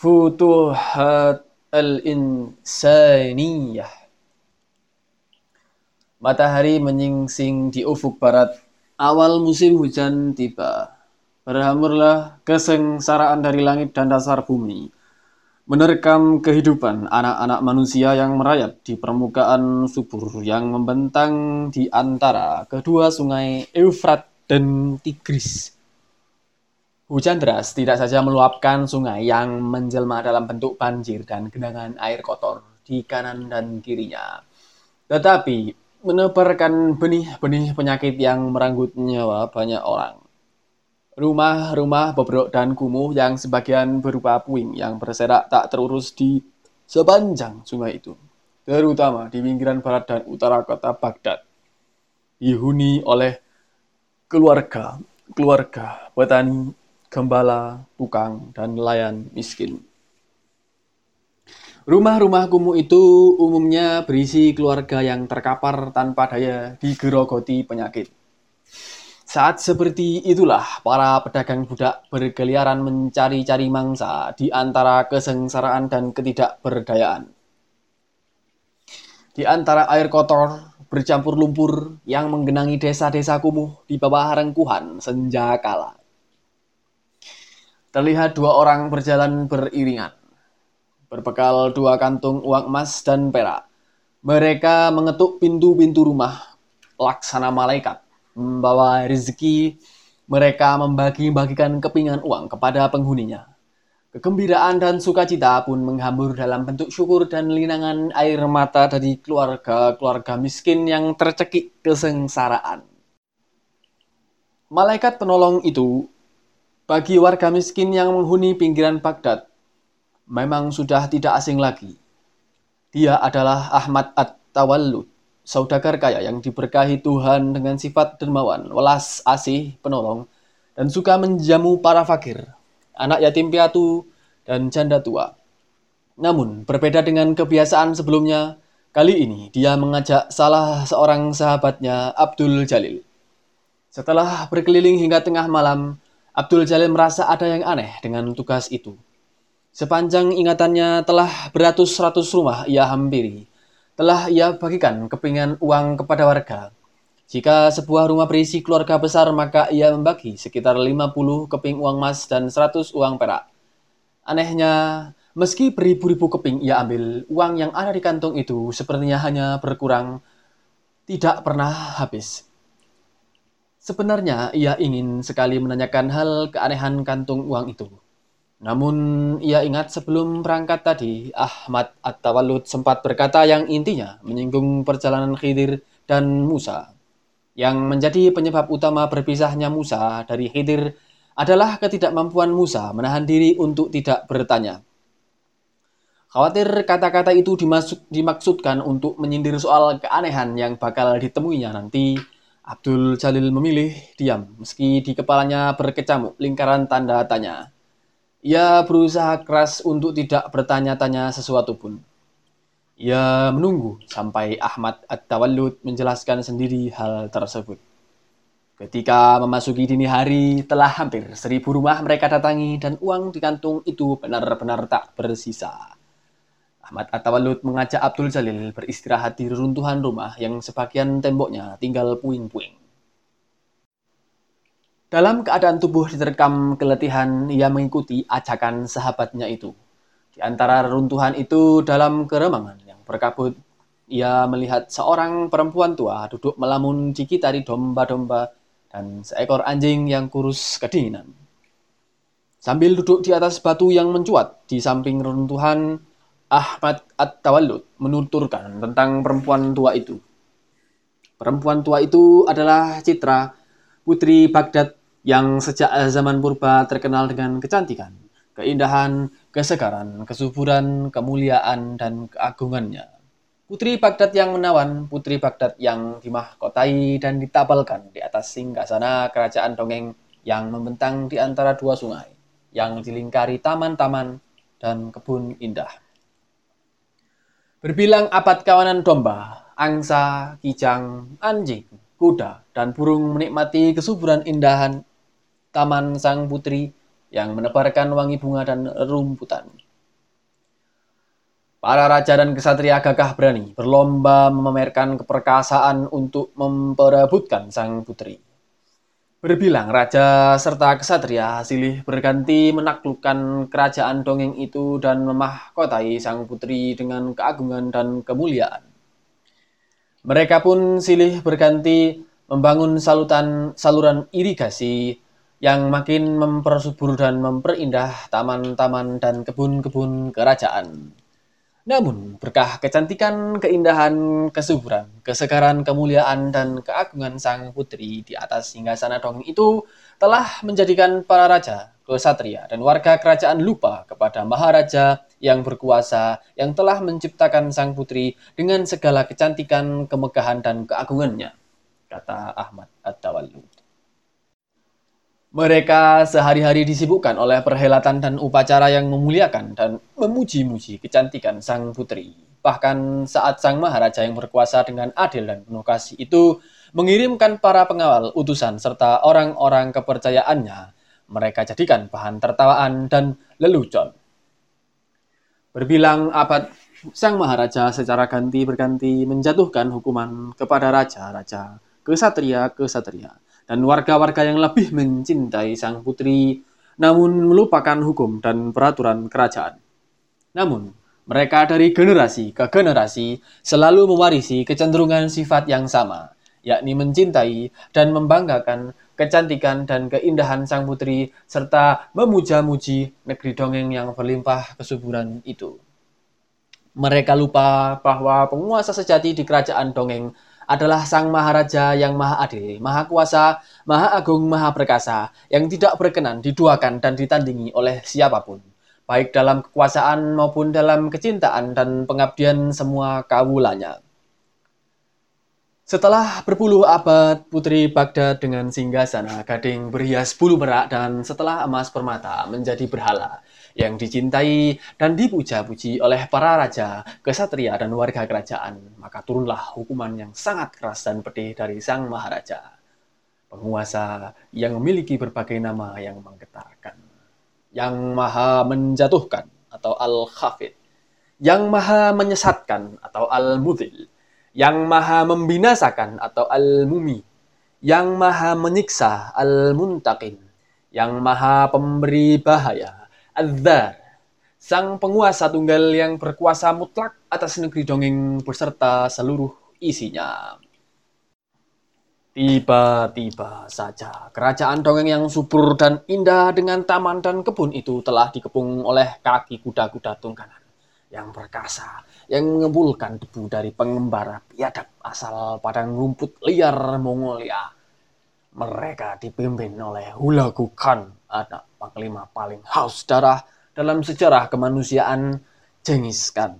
Futuhat al-Insaniyah Matahari menyingsing di ufuk barat. Awal musim hujan tiba. Berhamurlah kesengsaraan dari langit dan dasar bumi. Menerkam kehidupan anak-anak manusia yang merayap di permukaan subur yang membentang di antara kedua sungai Eufrat dan Tigris. Hujan deras tidak saja meluapkan sungai yang menjelma dalam bentuk banjir dan genangan air kotor di kanan dan kirinya. Tetapi menebarkan benih-benih penyakit yang meranggut nyawa banyak orang. Rumah-rumah bobrok dan kumuh yang sebagian berupa puing yang berserak tak terurus di sepanjang sungai itu, terutama di pinggiran barat dan utara kota Baghdad, dihuni oleh keluarga-keluarga petani, gembala, tukang, dan nelayan miskin. Rumah-rumah kumuh itu umumnya berisi keluarga yang terkapar tanpa daya digerogoti penyakit. Saat seperti itulah para pedagang budak berkeliaran mencari-cari mangsa di antara kesengsaraan dan ketidakberdayaan. Di antara air kotor bercampur lumpur yang menggenangi desa-desa kumuh di bawah rengkuhan senja kala. Terlihat dua orang berjalan beriringan berbekal dua kantung uang emas dan perak. Mereka mengetuk pintu-pintu rumah laksana malaikat, membawa rezeki. Mereka membagi-bagikan kepingan uang kepada penghuninya. Kegembiraan dan sukacita pun menghambur dalam bentuk syukur dan linangan air mata dari keluarga-keluarga miskin yang tercekik kesengsaraan. Malaikat penolong itu bagi warga miskin yang menghuni pinggiran Baghdad memang sudah tidak asing lagi. Dia adalah Ahmad At-Tawallud, saudagar kaya yang diberkahi Tuhan dengan sifat dermawan, welas asih, penolong, dan suka menjamu para fakir, anak yatim piatu, dan janda tua. Namun, berbeda dengan kebiasaan sebelumnya, kali ini dia mengajak salah seorang sahabatnya, Abdul Jalil. Setelah berkeliling hingga tengah malam, Abdul Jalil merasa ada yang aneh dengan tugas itu. Sepanjang ingatannya telah beratus-ratus rumah ia hampiri. Telah ia bagikan kepingan uang kepada warga. Jika sebuah rumah berisi keluarga besar, maka ia membagi sekitar 50 keping uang emas dan 100 uang perak. Anehnya, meski beribu-ribu keping ia ambil, uang yang ada di kantong itu sepertinya hanya berkurang, tidak pernah habis. Sebenarnya ia ingin sekali menanyakan hal keanehan kantung uang itu. Namun ia ingat sebelum berangkat tadi, Ahmad At-Tawallud sempat berkata yang intinya menyinggung perjalanan Khidir dan Musa. Yang menjadi penyebab utama berpisahnya Musa dari Khidir adalah ketidakmampuan Musa menahan diri untuk tidak bertanya. Khawatir kata-kata itu dimaksudkan untuk menyindir soal keanehan yang bakal ditemuinya nanti, Abdul Jalil memilih diam meski di kepalanya berkecamuk lingkaran tanda tanya. Ia berusaha keras untuk tidak bertanya-tanya sesuatu pun. Ia menunggu sampai Ahmad At-Tawallud menjelaskan sendiri hal tersebut. Ketika memasuki dini hari, telah hampir seribu rumah mereka datangi dan uang di kantung itu benar-benar tak bersisa. Ahmad At-Tawallud mengajak Abdul Jalil beristirahat di reruntuhan rumah yang sebagian temboknya tinggal puing-puing. Dalam keadaan tubuh diterkam keletihan, ia mengikuti ajakan sahabatnya itu. Di antara runtuhan itu dalam keremangan yang berkabut, ia melihat seorang perempuan tua duduk melamun dikitari domba-domba dan seekor anjing yang kurus kedinginan. Sambil duduk di atas batu yang mencuat di samping runtuhan, Ahmad At-Tawallud menuturkan tentang perempuan tua itu. Perempuan tua itu adalah Citra, putri Baghdad yang sejak zaman purba terkenal dengan kecantikan, keindahan, kesegaran, kesuburan, kemuliaan, dan keagungannya. Putri Baghdad yang menawan, putri Baghdad yang dimahkotai dan ditapalkan di atas singgasana kerajaan dongeng yang membentang di antara dua sungai, yang dilingkari taman-taman dan kebun indah. Berbilang abad kawanan domba, angsa, kijang, anjing, kuda, dan burung menikmati kesuburan indahan Taman Sang Putri yang menebarkan wangi bunga dan rumputan. Para raja dan kesatria gagah berani berlomba memamerkan keperkasaan untuk memperebutkan sang putri. Berbilang raja serta kesatria silih berganti menaklukkan kerajaan dongeng itu dan memahkotai sang putri dengan keagungan dan kemuliaan. Mereka pun silih berganti membangun salutan saluran irigasi yang makin mempersubur dan memperindah taman-taman dan kebun-kebun kerajaan. Namun, berkah kecantikan, keindahan, kesuburan, kesegaran, kemuliaan, dan keagungan sang putri di atas singgasana dongeng itu telah menjadikan para raja, kesatria, dan warga kerajaan lupa kepada maharaja yang berkuasa yang telah menciptakan sang putri dengan segala kecantikan, kemegahan, dan keagungannya, kata Ahmad At-Tawallud. Mereka sehari-hari disibukkan oleh perhelatan dan upacara yang memuliakan dan memuji-muji kecantikan sang putri. Bahkan saat sang maharaja yang berkuasa dengan adil dan penuh kasih itu mengirimkan para pengawal, utusan, serta orang-orang kepercayaannya, mereka jadikan bahan tertawaan dan lelucon. Berbilang abad, sang maharaja secara ganti berganti menjatuhkan hukuman kepada raja-raja, kesatria-kesatria, dan warga-warga yang lebih mencintai sang putri, namun melupakan hukum dan peraturan kerajaan. Namun, mereka dari generasi ke generasi selalu mewarisi kecenderungan sifat yang sama, yakni mencintai dan membanggakan kecantikan dan keindahan sang putri, serta memuja-muji negeri dongeng yang berlimpah kesuburan itu. Mereka lupa bahwa penguasa sejati di kerajaan dongeng adalah Sang Maharaja yang Maha Adil, Maha Kuasa, Maha Agung, Maha Perkasa, yang tidak berkenan diduakan dan ditandingi oleh siapa pun, baik dalam kekuasaan maupun dalam kecintaan dan pengabdian semua kawulanya. Setelah berpuluh abad, Putri Baghdad dengan singgasana gading berhias bulu merak dan setelah emas permata menjadi berhala, yang dicintai dan dipuja-puji oleh para raja, kesatria, dan warga kerajaan, maka turunlah hukuman yang sangat keras dan pedih dari sang maharaja. Penguasa yang memiliki berbagai nama yang menggetarkan. Yang maha menjatuhkan atau al-khafid. Yang maha menyesatkan atau al-mudil. Yang maha membinasakan atau al-mumi. Yang maha menyiksa al-muntakin. Yang maha pemberi bahaya Adzar, sang penguasa tunggal yang berkuasa mutlak atas negeri dongeng beserta seluruh isinya. Tiba-tiba saja kerajaan dongeng yang subur dan indah dengan taman dan kebun itu telah dikepung oleh kaki kuda-kuda tunggangan yang perkasa yang mengembulkan debu dari pengembara biadab asal padang rumput liar Mongolia. Mereka dipimpin oleh Hulagu Khan, anak panglima paling haus darah dalam sejarah kemanusiaan Genghis Khan.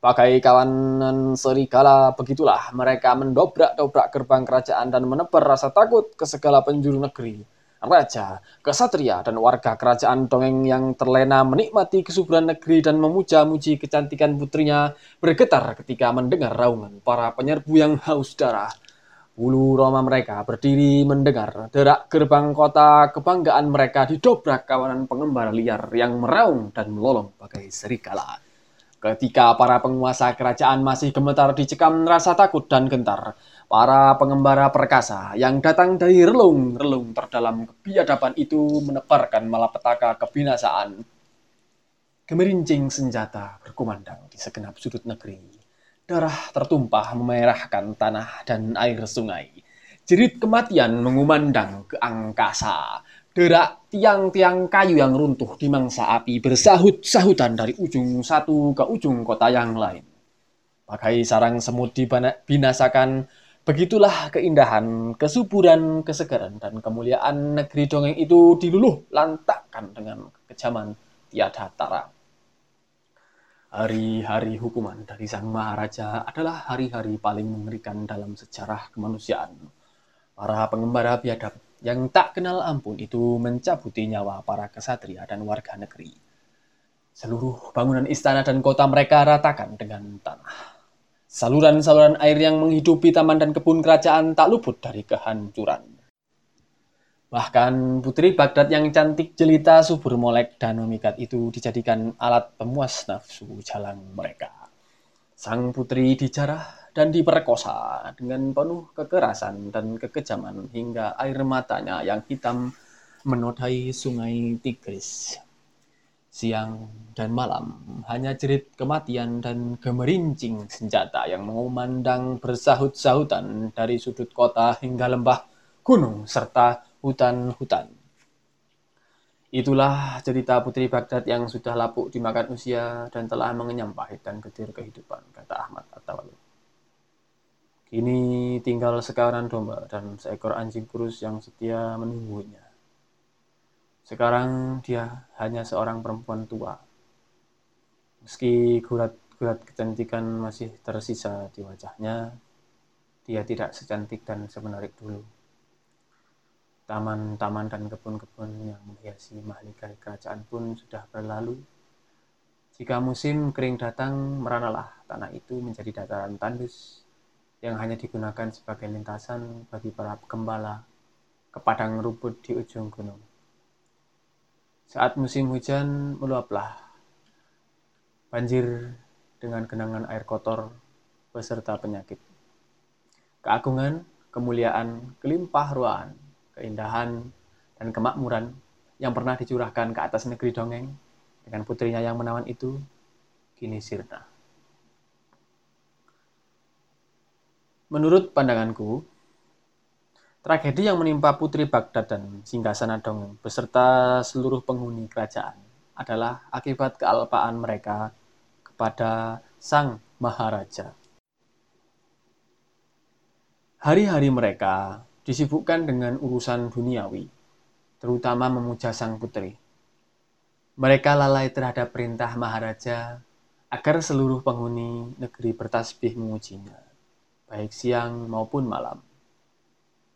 Pakai kawanan serigala, begitulah mereka mendobrak-dobrak gerbang kerajaan dan menebar rasa takut ke segala penjuru negeri. Raja, kesatria, dan warga kerajaan dongeng yang terlena menikmati kesuburan negeri dan memuja-muji kecantikan putrinya bergetar ketika mendengar raungan para penyerbu yang haus darah Bulu Roma mereka berdiri mendengar derak gerbang kota kebanggaan mereka didobrak kawanan pengembara liar yang meraung dan melolong bagai serigala. Ketika para penguasa kerajaan masih gemetar dicekam rasa takut dan gentar, para pengembara perkasa yang datang dari relung-relung terdalam kebiadaban itu menebarkan malapetaka kebinasaan. Gemerincing senjata berkumandang di segenap sudut negeri Darah tertumpah memerahkan tanah dan air sungai. Jerit kematian mengumandang ke angkasa. Derak tiang-tiang kayu yang runtuh di mangsa api bersahut-sahutan dari ujung satu ke ujung kota yang lain. Pakai sarang semut dibinasakan, begitulah keindahan, kesuburan, kesegaran, dan kemuliaan negeri dongeng itu diluluh lantakkan dengan kejaman tiada tara. Hari-hari hukuman dari Sang Maharaja adalah hari-hari paling mengerikan dalam sejarah kemanusiaan. Para pengembara biadab yang tak kenal ampun itu mencabuti nyawa para kesatria dan warga negeri. Seluruh bangunan istana dan kota mereka ratakan dengan tanah. Saluran-saluran air yang menghidupi taman dan kebun kerajaan tak luput dari kehancuran. Bahkan putri Baghdad yang cantik jelita subur molek dan memikat itu dijadikan alat pemuas nafsu jalan mereka. Sang putri dijarah dan diperkosa dengan penuh kekerasan dan kekejaman hingga air matanya yang hitam menodai sungai Tigris. Siang dan malam hanya jerit kematian dan gemerincing senjata yang mengumandang bersahut-sahutan dari sudut kota hingga lembah, gunung, serta hutan-hutan. Itulah cerita Putri Baghdad yang sudah lapuk dimakan usia dan telah mengenyam pahit dan getir kehidupan, kata Ahmad At-Tawalud. Kini tinggal sekawanan domba dan seekor anjing kurus yang setia menunggunya. Sekarang dia hanya seorang perempuan tua. Meski gurat-gurat kecantikan masih tersisa di wajahnya, dia tidak secantik dan semenarik dulu. Taman-taman dan kebun-kebun yang menghiasi mahligai kerajaan pun sudah berlalu. Jika musim kering datang, meranalah tanah itu menjadi dataran tandus yang hanya digunakan sebagai lintasan bagi para gembala ke padang rumput di ujung gunung. Saat musim hujan meluaplah banjir dengan genangan air kotor beserta penyakit. Keagungan, kemuliaan, kelimpah ruaan keindahan, dan kemakmuran yang pernah dicurahkan ke atas negeri dongeng dengan putrinya yang menawan itu kini sirna. Menurut pandanganku, tragedi yang menimpa Putri Baghdad dan singgasana dongeng beserta seluruh penghuni kerajaan adalah akibat kealpaan mereka kepada sang Maharaja. Hari-hari mereka disibukkan dengan urusan duniawi, terutama memuja sang putri. Mereka lalai terhadap perintah Maharaja agar seluruh penghuni negeri bertasbih memujinya, baik siang maupun malam.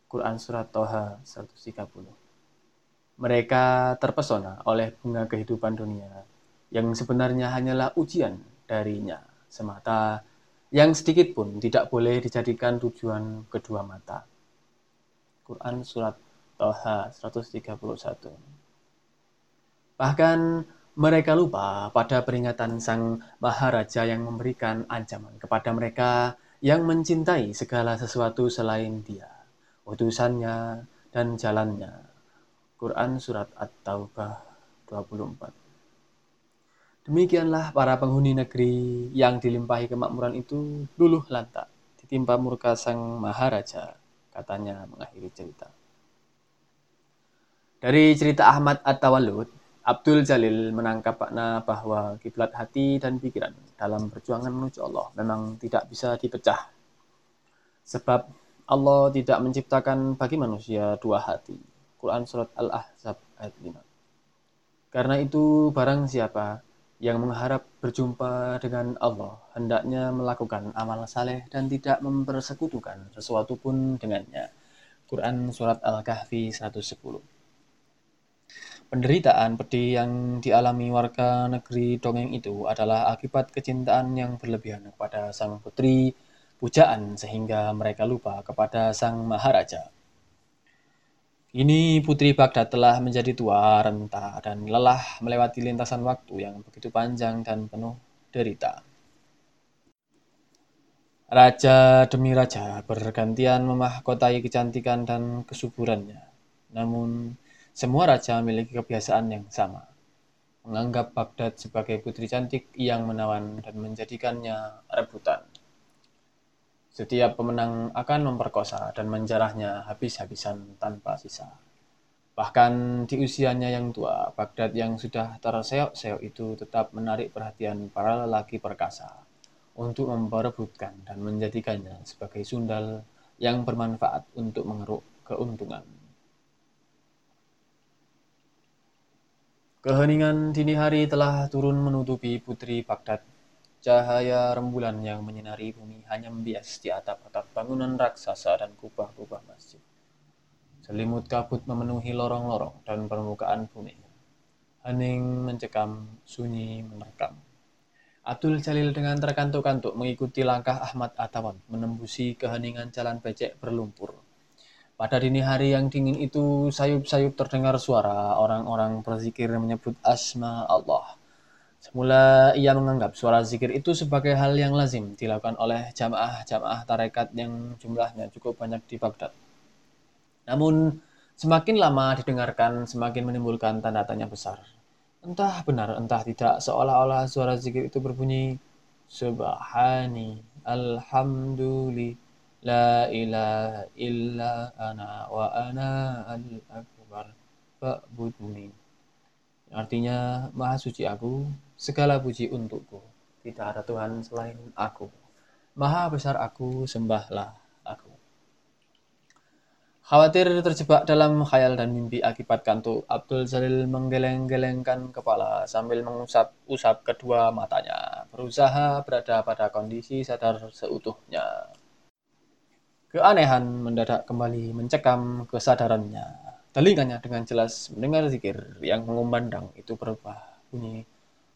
Quran Surat Toha 130 Mereka terpesona oleh bunga kehidupan dunia yang sebenarnya hanyalah ujian darinya semata yang sedikit pun tidak boleh dijadikan tujuan kedua mata. Quran Surat Toha 131. Bahkan mereka lupa pada peringatan Sang Maharaja yang memberikan ancaman kepada mereka yang mencintai segala sesuatu selain dia, utusannya dan jalannya. Quran Surat At-Taubah 24 Demikianlah para penghuni negeri yang dilimpahi kemakmuran itu luluh lantak, ditimpa murka Sang Maharaja katanya mengakhiri cerita. Dari cerita Ahmad At-Tawalud, Abdul Jalil menangkap makna bahwa kiblat hati dan pikiran dalam perjuangan menuju Allah memang tidak bisa dipecah. Sebab Allah tidak menciptakan bagi manusia dua hati. Quran Surat Al-Ahzab ayat 5. Karena itu barang siapa yang mengharap berjumpa dengan Allah hendaknya melakukan amal saleh dan tidak mempersekutukan sesuatu pun dengannya. Quran Surat Al-Kahfi 110 Penderitaan pedih yang dialami warga negeri dongeng itu adalah akibat kecintaan yang berlebihan kepada sang putri, pujaan sehingga mereka lupa kepada sang maharaja. Ini Putri Baghdad telah menjadi tua, renta, dan lelah melewati lintasan waktu yang begitu panjang dan penuh derita. Raja demi raja bergantian memahkotai kecantikan dan kesuburannya. Namun, semua raja memiliki kebiasaan yang sama. Menganggap Baghdad sebagai putri cantik yang menawan dan menjadikannya rebutan. Setiap pemenang akan memperkosa dan menjarahnya habis-habisan tanpa sisa. Bahkan di usianya yang tua, Baghdad yang sudah terseok-seok itu tetap menarik perhatian para lelaki perkasa untuk memperebutkan dan menjadikannya sebagai sundal yang bermanfaat untuk mengeruk keuntungan. Keheningan dini hari telah turun menutupi putri Baghdad Cahaya rembulan yang menyinari bumi hanya membias di atap-atap bangunan raksasa dan kubah-kubah masjid. Selimut kabut memenuhi lorong-lorong dan permukaan bumi. Hening mencekam, sunyi menerkam. Abdul Jalil dengan terkantuk-kantuk mengikuti langkah Ahmad Atawan menembusi keheningan jalan becek berlumpur. Pada dini hari yang dingin itu, sayup-sayup terdengar suara orang-orang berzikir menyebut asma Allah. Semula ia menganggap suara zikir itu sebagai hal yang lazim dilakukan oleh jamaah-jamaah tarekat yang jumlahnya cukup banyak di Baghdad. Namun, semakin lama didengarkan, semakin menimbulkan tanda tanya besar. Entah benar, entah tidak, seolah-olah suara zikir itu berbunyi Subhani, Alhamdulillah, La ilaha illa ana wa ana al-akbar fa'budni. Artinya, Maha suci aku, segala puji untukku. Tidak ada Tuhan selain aku. Maha besar aku, sembahlah aku. Khawatir terjebak dalam khayal dan mimpi akibat kantuk, Abdul Jalil menggeleng-gelengkan kepala sambil mengusap-usap kedua matanya, berusaha berada pada kondisi sadar seutuhnya. Keanehan mendadak kembali mencekam kesadarannya. Telinganya dengan jelas mendengar zikir yang mengumandang itu berubah bunyi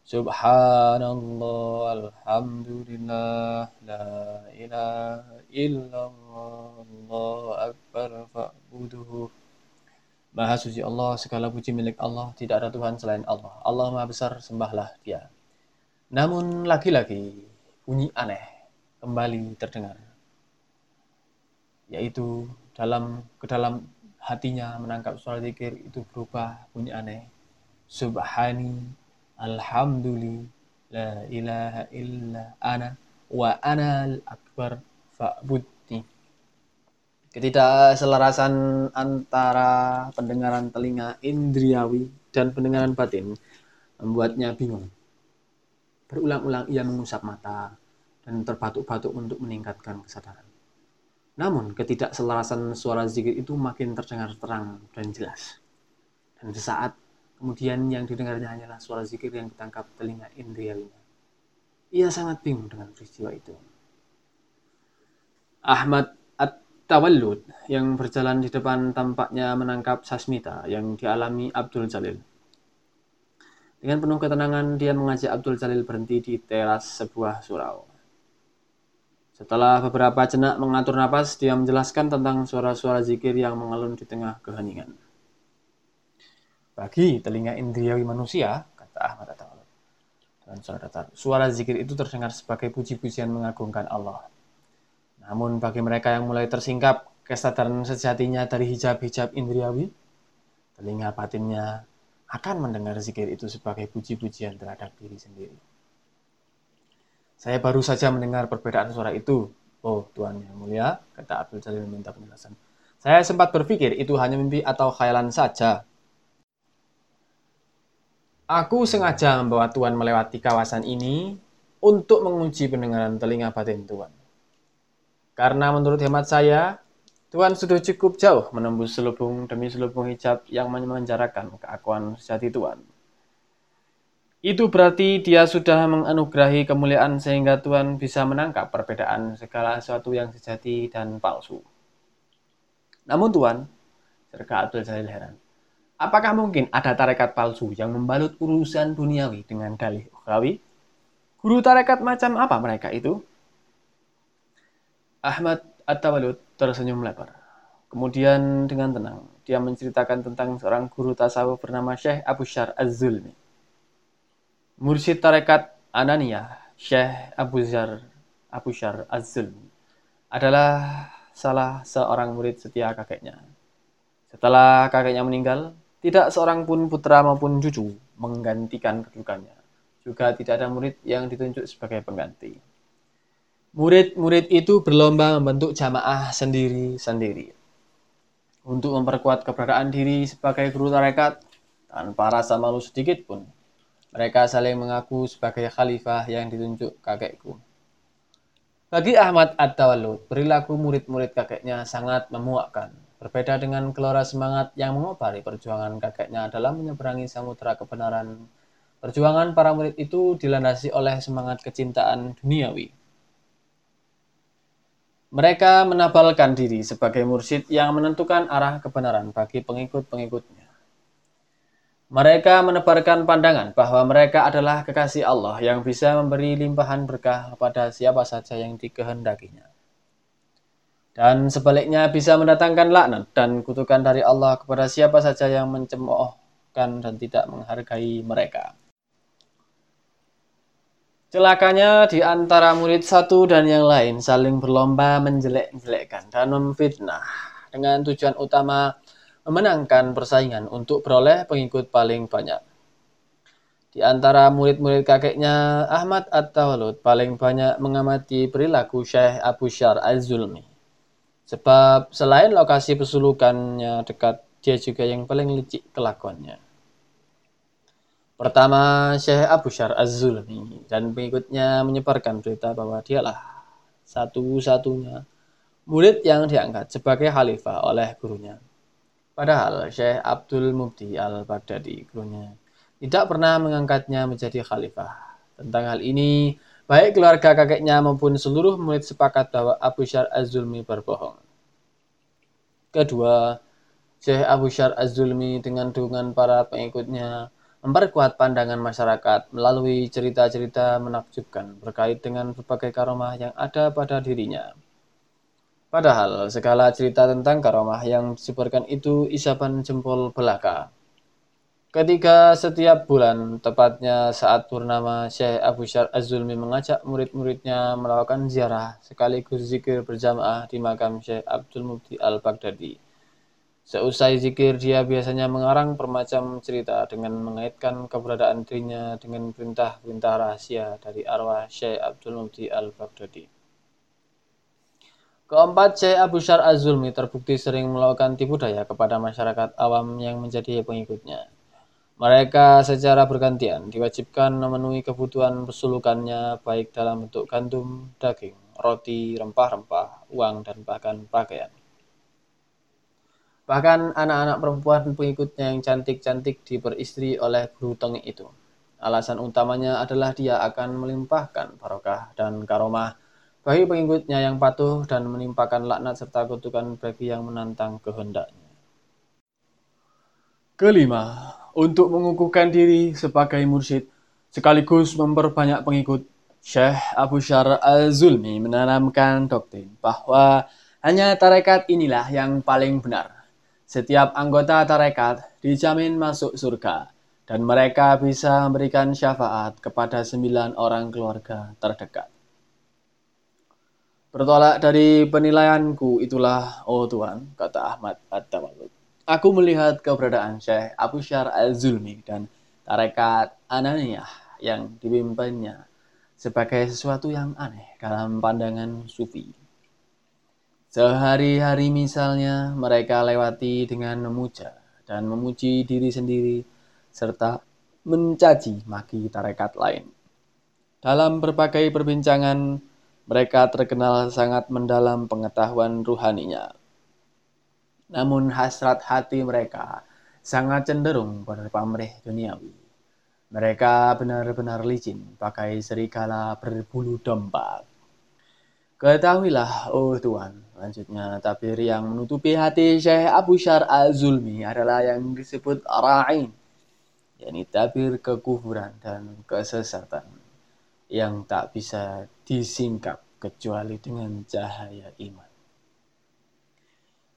Subhanallah, Alhamdulillah, La ilaha illallah, Allah Akbar fa'buduhu. Maha suci Allah, segala puji milik Allah, tidak ada Tuhan selain Allah. Allah Maha Besar, sembahlah dia. Namun lagi-lagi, bunyi aneh kembali terdengar yaitu dalam ke dalam hatinya menangkap suara zikir itu berubah bunyi aneh subhani alhamdulillah la ilaha illa ana wa ana al akbar fa'budni. Selarasan antara pendengaran telinga indriawi dan pendengaran batin membuatnya bingung. Berulang-ulang ia mengusap mata dan terbatuk-batuk untuk meningkatkan kesadaran. Namun, ketidakselarasan suara zikir itu makin terdengar terang dan jelas. Dan sesaat kemudian yang didengarnya hanyalah suara zikir yang ditangkap telinga indriawinya. Ia sangat bingung dengan peristiwa itu. Ahmad At-Tawallud yang berjalan di depan tampaknya menangkap Sasmita yang dialami Abdul Jalil. Dengan penuh ketenangan, dia mengajak Abdul Jalil berhenti di teras sebuah surau. Setelah beberapa jenak mengatur napas, dia menjelaskan tentang suara-suara zikir yang mengalun di tengah keheningan. Bagi telinga indriawi manusia, kata Ahmad Atawal, dan suara datar, suara zikir itu terdengar sebagai puji-pujian mengagungkan Allah. Namun bagi mereka yang mulai tersingkap kesadaran sejatinya dari hijab-hijab indriawi, telinga batinnya akan mendengar zikir itu sebagai puji-pujian terhadap diri sendiri. Saya baru saja mendengar perbedaan suara itu. Oh, Tuhan yang mulia, kata Abdul Jalil meminta penjelasan. Saya sempat berpikir itu hanya mimpi atau khayalan saja. Aku sengaja membawa Tuhan melewati kawasan ini untuk menguji pendengaran telinga batin Tuhan. Karena menurut hemat saya, Tuhan sudah cukup jauh menembus selubung demi selubung hijab yang memenjarakan keakuan sejati Tuhan. Itu berarti dia sudah menganugerahi kemuliaan sehingga Tuhan bisa menangkap perbedaan segala sesuatu yang sejati dan palsu. Namun Tuhan, serka Abdul Jalil heran, apakah mungkin ada tarekat palsu yang membalut urusan duniawi dengan dalih ukhrawi? Guru tarekat macam apa mereka itu? Ahmad At-Tawalud tersenyum lebar. Kemudian dengan tenang, dia menceritakan tentang seorang guru tasawuf bernama Syekh Abu Syar Az-Zulmi Mursyid Tarekat Ananiyah, Syekh Abu Zar Abu Syar Az-Zulm, adalah salah seorang murid setia kakeknya. Setelah kakeknya meninggal, tidak seorang pun putra maupun cucu menggantikan kedudukannya. Juga tidak ada murid yang ditunjuk sebagai pengganti. Murid-murid itu berlomba membentuk jamaah sendiri-sendiri. Untuk memperkuat keberadaan diri sebagai guru tarekat, tanpa rasa malu sedikit pun, mereka saling mengaku sebagai khalifah yang ditunjuk kakekku. Bagi Ahmad At-Tawallud, perilaku murid-murid kakeknya sangat memuakkan. Berbeda dengan kelora semangat yang mengobari perjuangan kakeknya dalam menyeberangi samudera kebenaran. Perjuangan para murid itu dilandasi oleh semangat kecintaan duniawi. Mereka menabalkan diri sebagai mursyid yang menentukan arah kebenaran bagi pengikut-pengikutnya. Mereka menebarkan pandangan bahwa mereka adalah kekasih Allah yang bisa memberi limpahan berkah kepada siapa saja yang dikehendakinya. Dan sebaliknya bisa mendatangkan laknat dan kutukan dari Allah kepada siapa saja yang mencemoohkan dan tidak menghargai mereka. Celakanya di antara murid satu dan yang lain saling berlomba menjelek-jelekkan dan memfitnah dengan tujuan utama memenangkan persaingan untuk beroleh pengikut paling banyak. Di antara murid-murid kakeknya, Ahmad At-Tawalud paling banyak mengamati perilaku Syekh Abu Syar Az-Zulmi. Sebab selain lokasi pesulukannya dekat, dia juga yang paling licik kelakuannya. Pertama, Syekh Abu Syar Az-Zulmi dan pengikutnya menyebarkan berita bahwa dialah satu-satunya murid yang diangkat sebagai khalifah oleh gurunya. Padahal Syekh Abdul Mubdi Al-Baghdadi, gurunya, tidak pernah mengangkatnya menjadi khalifah. Tentang hal ini, Baik keluarga kakeknya maupun seluruh murid sepakat bahwa Abu Syar Az-Zulmi berbohong. Kedua, Syekh Abu Syar Az-Zulmi dengan dukungan para pengikutnya memperkuat pandangan masyarakat melalui cerita-cerita menakjubkan berkait dengan berbagai karomah yang ada pada dirinya. Padahal segala cerita tentang karomah yang disebarkan itu isapan jempol belaka Ketika setiap bulan, tepatnya saat purnama, Syekh Abu Syar Az-Zulmi mengajak murid-muridnya melakukan ziarah sekaligus zikir berjamaah di makam Syekh Abdul Mubdi Al-Baghdadi. Seusai zikir, dia biasanya mengarang bermacam cerita dengan mengaitkan keberadaan dirinya dengan perintah-perintah rahasia dari arwah Syekh Abdul Mubdi Al-Baghdadi. Keempat, Syekh Abu Syar Az-Zulmi terbukti sering melakukan tipu daya kepada masyarakat awam yang menjadi pengikutnya. Mereka secara bergantian diwajibkan memenuhi kebutuhan pesulukannya baik dalam bentuk gandum, daging, roti, rempah-rempah, uang, dan bahkan pakaian. Bahkan anak-anak perempuan pengikutnya yang cantik-cantik diperistri oleh guru tengik itu. Alasan utamanya adalah dia akan melimpahkan barokah dan karomah bagi pengikutnya yang patuh dan menimpakan laknat serta kutukan bagi yang menantang kehendaknya. Kelima, untuk mengukuhkan diri sebagai mursyid sekaligus memperbanyak pengikut, Syekh Abu Syar Al-Zulmi menanamkan doktrin bahwa hanya tarekat inilah yang paling benar. Setiap anggota tarekat dijamin masuk surga dan mereka bisa memberikan syafaat kepada sembilan orang keluarga terdekat. Bertolak dari penilaianku itulah, oh Tuhan, kata Ahmad At-Tawalud. Aku melihat keberadaan Syekh Abu Syar al-Zulmi dan tarekat Ananiyah yang dipimpinnya sebagai sesuatu yang aneh dalam pandangan sufi. Sehari-hari misalnya mereka lewati dengan memuja dan memuji diri sendiri serta mencaci maki tarekat lain. Dalam berbagai perbincangan, mereka terkenal sangat mendalam pengetahuan ruhaninya. Namun hasrat hati mereka sangat cenderung berpamrih duniawi. Mereka benar-benar licin, pakai serigala berbulu domba. Ketahuilah, oh Tuhan, lanjutnya tabir yang menutupi hati Syekh Abu Syar al-Zulmi adalah yang disebut ra'in, yakni tabir kekufuran dan kesesatan yang tak bisa disingkap kecuali dengan cahaya iman.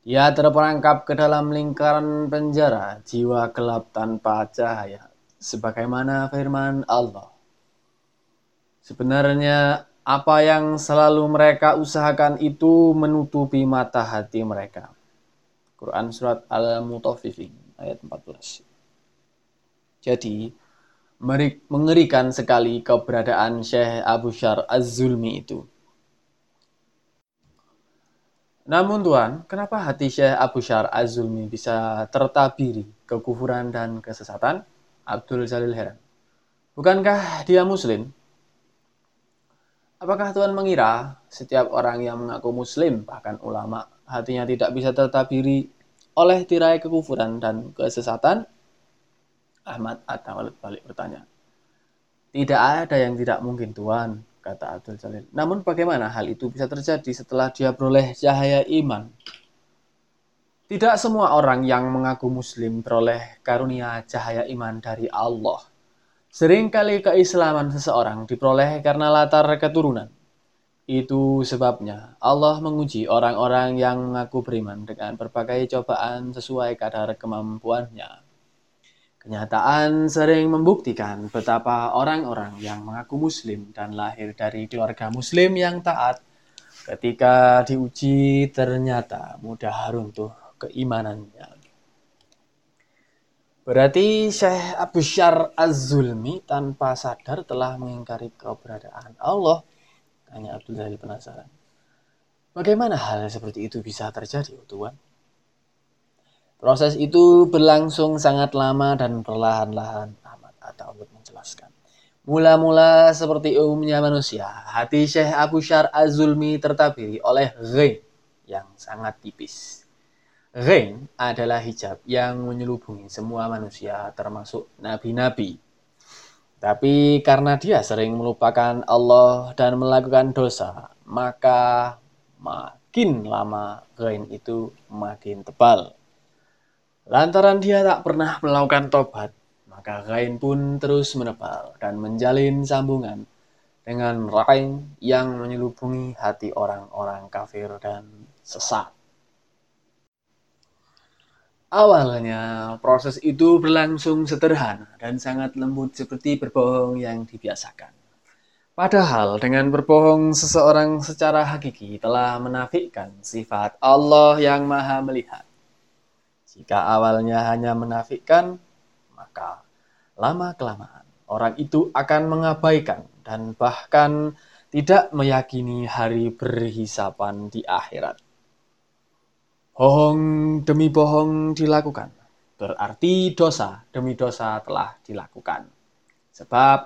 Ia terperangkap ke dalam lingkaran penjara jiwa gelap tanpa cahaya, sebagaimana firman Allah. Sebenarnya apa yang selalu mereka usahakan itu menutupi mata hati mereka. Quran Surat Al-Mutaffifin ayat 14. Jadi, mengerikan sekali keberadaan Syekh Abu Syar Az-Zulmi itu. Namun Tuhan, kenapa hati Syekh Abu Syar Az-Zulmi bisa tertabiri kekufuran dan kesesatan? Abdul Jalil heran. Bukankah dia muslim? Apakah Tuhan mengira setiap orang yang mengaku muslim, bahkan ulama, hatinya tidak bisa tertabiri oleh tirai kekufuran dan kesesatan? Ahmad At-Tawalid balik bertanya. Tidak ada yang tidak mungkin Tuhan kata Abdul Jalil. Namun bagaimana hal itu bisa terjadi setelah dia beroleh cahaya iman? Tidak semua orang yang mengaku muslim beroleh karunia cahaya iman dari Allah. Seringkali keislaman seseorang diperoleh karena latar keturunan. Itu sebabnya Allah menguji orang-orang yang mengaku beriman dengan berbagai cobaan sesuai kadar kemampuannya. Kenyataan sering membuktikan betapa orang-orang yang mengaku muslim dan lahir dari keluarga muslim yang taat ketika diuji ternyata mudah runtuh keimanannya. Berarti Syekh Abu Syar Az-Zulmi tanpa sadar telah mengingkari keberadaan Allah Tanya Abdul Jalil penasaran. Bagaimana hal seperti itu bisa terjadi, Tuhan? Proses itu berlangsung sangat lama dan perlahan-lahan Ahmad untuk menjelaskan. Mula-mula seperti umumnya manusia, hati Syekh Abu Syar Az-Zulmi tertabiri oleh ghain yang sangat tipis. Ghain adalah hijab yang menyelubungi semua manusia termasuk nabi-nabi tapi karena dia sering melupakan Allah dan melakukan dosa, maka makin lama kain itu makin tebal. Lantaran dia tak pernah melakukan tobat, maka kain pun terus menebal dan menjalin sambungan dengan rain yang menyelubungi hati orang-orang kafir dan sesat. Awalnya, proses itu berlangsung sederhana dan sangat lembut seperti berbohong yang dibiasakan. Padahal dengan berbohong seseorang secara hakiki telah menafikan sifat Allah yang maha melihat. Jika awalnya hanya menafikan, maka lama-kelamaan orang itu akan mengabaikan dan bahkan tidak meyakini hari berhisapan di akhirat. Bohong demi bohong dilakukan, berarti dosa demi dosa telah dilakukan. Sebab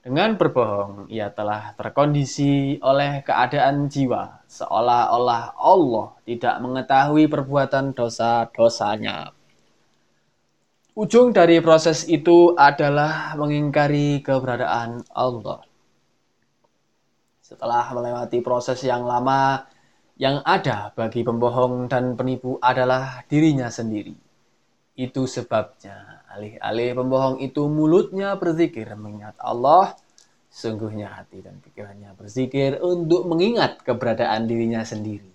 dengan berbohong ia telah terkondisi oleh keadaan jiwa, seolah-olah Allah tidak mengetahui perbuatan dosa-dosanya. Ujung dari proses itu adalah mengingkari keberadaan Allah. Setelah melewati proses yang lama, yang ada bagi pembohong dan penipu adalah dirinya sendiri. Itu sebabnya alih-alih pembohong itu mulutnya berzikir mengingat Allah, sungguhnya hati dan pikirannya berzikir untuk mengingat keberadaan dirinya sendiri.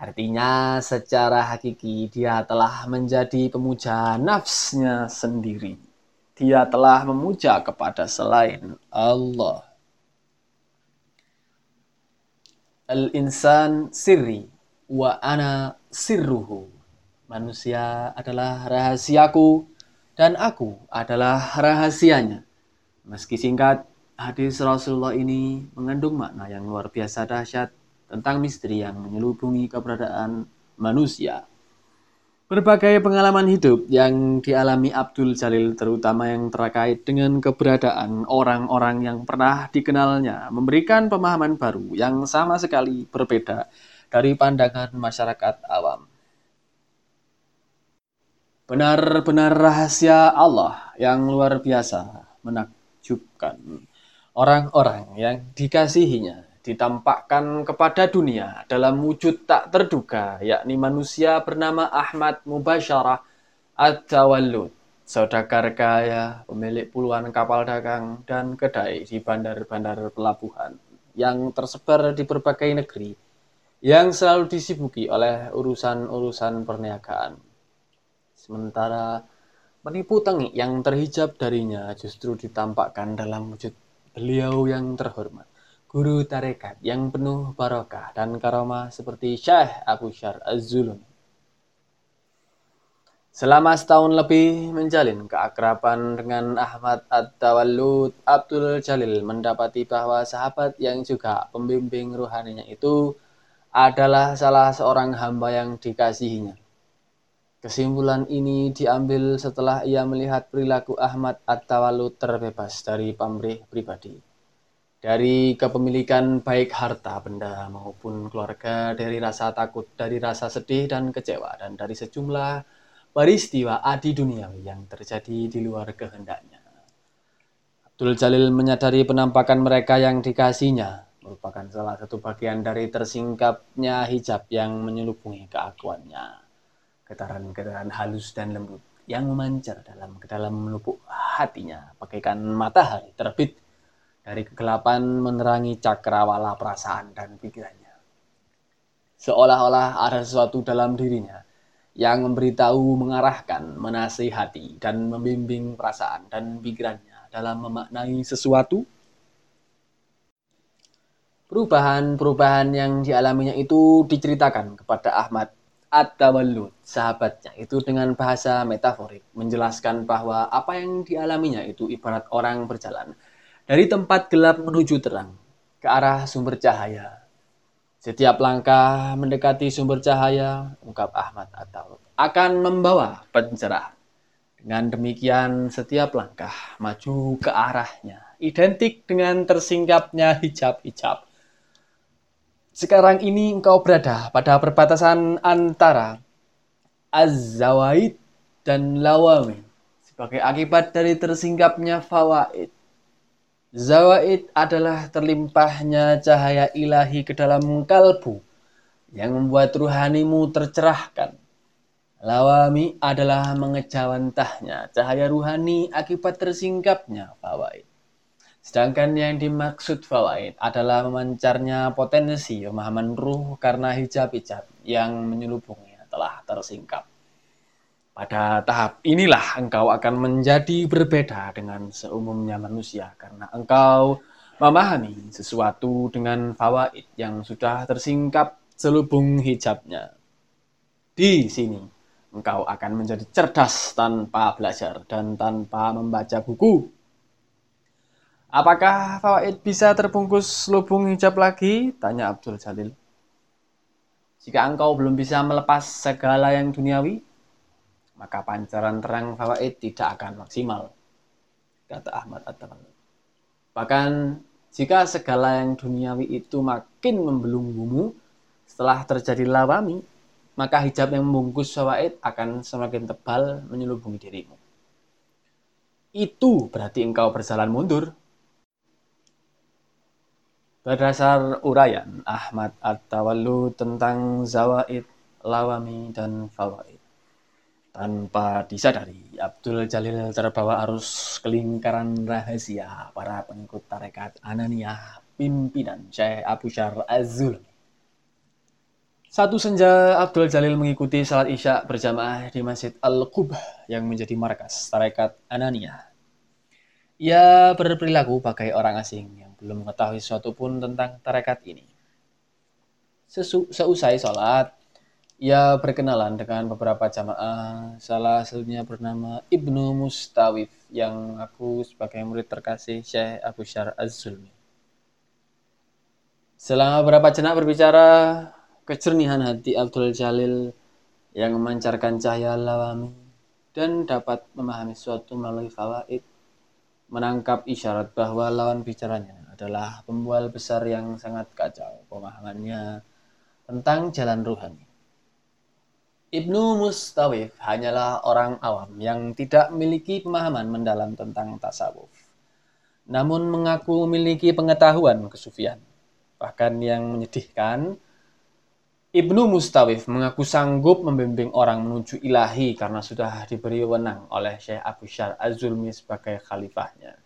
Artinya secara hakiki dia telah menjadi pemuja nafsnya sendiri. Dia telah memuja kepada selain Allah. Al-insan sirri wa ana sirruhu. Manusia adalah rahasiaku dan aku adalah rahasianya. Meski singkat, hadis Rasulullah ini mengandung makna yang luar biasa dahsyat tentang misteri yang menyelubungi keberadaan manusia. Berbagai pengalaman hidup yang dialami Abdul Jalil terutama yang terkait dengan keberadaan orang-orang yang pernah dikenalnya memberikan pemahaman baru yang sama sekali berbeda dari pandangan masyarakat awam. Benar-benar rahasia Allah yang luar biasa menakjubkan orang-orang yang dikasihinya ditampakkan kepada dunia dalam wujud tak terduga, yakni manusia bernama Ahmad Mubasyarah At-Tawallud, saudagar kaya, pemilik puluhan kapal dagang dan kedai di bandar-bandar pelabuhan yang tersebar di berbagai negeri yang selalu disibuki oleh urusan-urusan perniagaan. Sementara penipu tengik yang terhijab darinya justru ditampakkan dalam wujud beliau yang terhormat guru tarekat yang penuh barokah dan karomah seperti Syekh Abu Syar Az-Zulun. Selama setahun lebih menjalin keakraban dengan Ahmad At-Tawallud, Abdul Jalil mendapati bahwa sahabat yang juga pembimbing ruhaninya itu adalah salah seorang hamba yang dikasihinya. Kesimpulan ini diambil setelah ia melihat perilaku Ahmad At-Tawallud terbebas dari pamrih pribadi dari kepemilikan baik harta benda maupun keluarga, dari rasa takut, dari rasa sedih dan kecewa, dan dari sejumlah peristiwa adi duniawi yang terjadi di luar kehendaknya. Abdul Jalil menyadari penampakan mereka yang dikasihnya merupakan salah satu bagian dari tersingkapnya hijab yang menyelubungi keakuannya. Getaran-getaran halus dan lembut yang memancar dalam ke dalam lubuk hatinya bagaikan matahari terbit dari kegelapan menerangi cakrawala perasaan dan pikirannya. Seolah-olah ada sesuatu dalam dirinya yang memberitahu, mengarahkan, menasihati, dan membimbing perasaan dan pikirannya dalam memaknai sesuatu. Perubahan-perubahan yang dialaminya itu diceritakan kepada Ahmad At-Tawallud, sahabatnya, itu dengan bahasa metaforik, menjelaskan bahwa apa yang dialaminya itu ibarat orang berjalan dari tempat gelap menuju terang, ke arah sumber cahaya. Setiap langkah mendekati sumber cahaya, ungkap Ahmad At-Tawallud, akan membawa pencerahan. Dengan demikian, setiap langkah maju ke arahnya, identik dengan tersingkapnya hijab-hijab sekarang ini engkau berada pada perbatasan antara Az-Zawaid dan Lawami sebagai akibat dari tersingkapnya fawaid. Zawaid adalah terlimpahnya cahaya ilahi ke dalam kalbu yang membuat ruhanimu tercerahkan. Lawami adalah mengejawantahnya cahaya ruhani akibat tersingkapnya fawaid. Sedangkan yang dimaksud fawaid adalah memancarnya potensi pemahaman ruh karena hijab-hijab yang menyelubungnya telah tersingkap. Pada tahap inilah engkau akan menjadi berbeda dengan seumumnya manusia karena engkau memahami sesuatu dengan fawaid yang sudah tersingkap selubung hijabnya. Di sini engkau akan menjadi cerdas tanpa belajar dan tanpa membaca buku Apakah fawaid bisa terbungkus lubung hijab lagi? Tanya Abdul Jalil. Jika engkau belum bisa melepas segala yang duniawi, maka pancaran terang fawaid tidak akan maksimal, kata Ahmad at Bahkan jika segala yang duniawi itu makin membelunggumu setelah terjadi lawami, maka hijab yang membungkus fawaid akan semakin tebal menyelubungi dirimu. Itu berarti engkau berjalan mundur Berdasar uraian Ahmad At-Tawallu tentang Zawaid, Lawami, dan Fawaid. Tanpa disadari, Abdul Jalil terbawa arus kelingkaran rahasia para pengikut tarekat Ananiyah pimpinan Syekh Abu Syar Az-Zulmi. Satu senja Abdul Jalil mengikuti salat isya berjamaah di Masjid Al-Qubah yang menjadi markas tarekat Ananiyah. Ia berperilaku bagai orang asing yang belum mengetahui sesuatu pun tentang tarekat ini. Sesu seusai sholat, ia berkenalan dengan beberapa jamaah, salah satunya bernama Ibnu Mustawif yang aku sebagai murid terkasih Syekh Abu Syar Az-Zulmi. Selama beberapa jenak berbicara, kecernihan hati Abdul Jalil yang memancarkan cahaya lawami dan dapat memahami sesuatu melalui fawaid menangkap isyarat bahwa lawan bicaranya adalah pembual besar yang sangat kacau pemahamannya tentang jalan ruhani. Ibnu Mustawif hanyalah orang awam yang tidak memiliki pemahaman mendalam tentang tasawuf. Namun mengaku memiliki pengetahuan kesufian. Bahkan yang menyedihkan, Ibnu Mustawif mengaku sanggup membimbing orang menuju ilahi karena sudah diberi wenang oleh Syekh Abu Syar Az-Zulmi sebagai khalifahnya.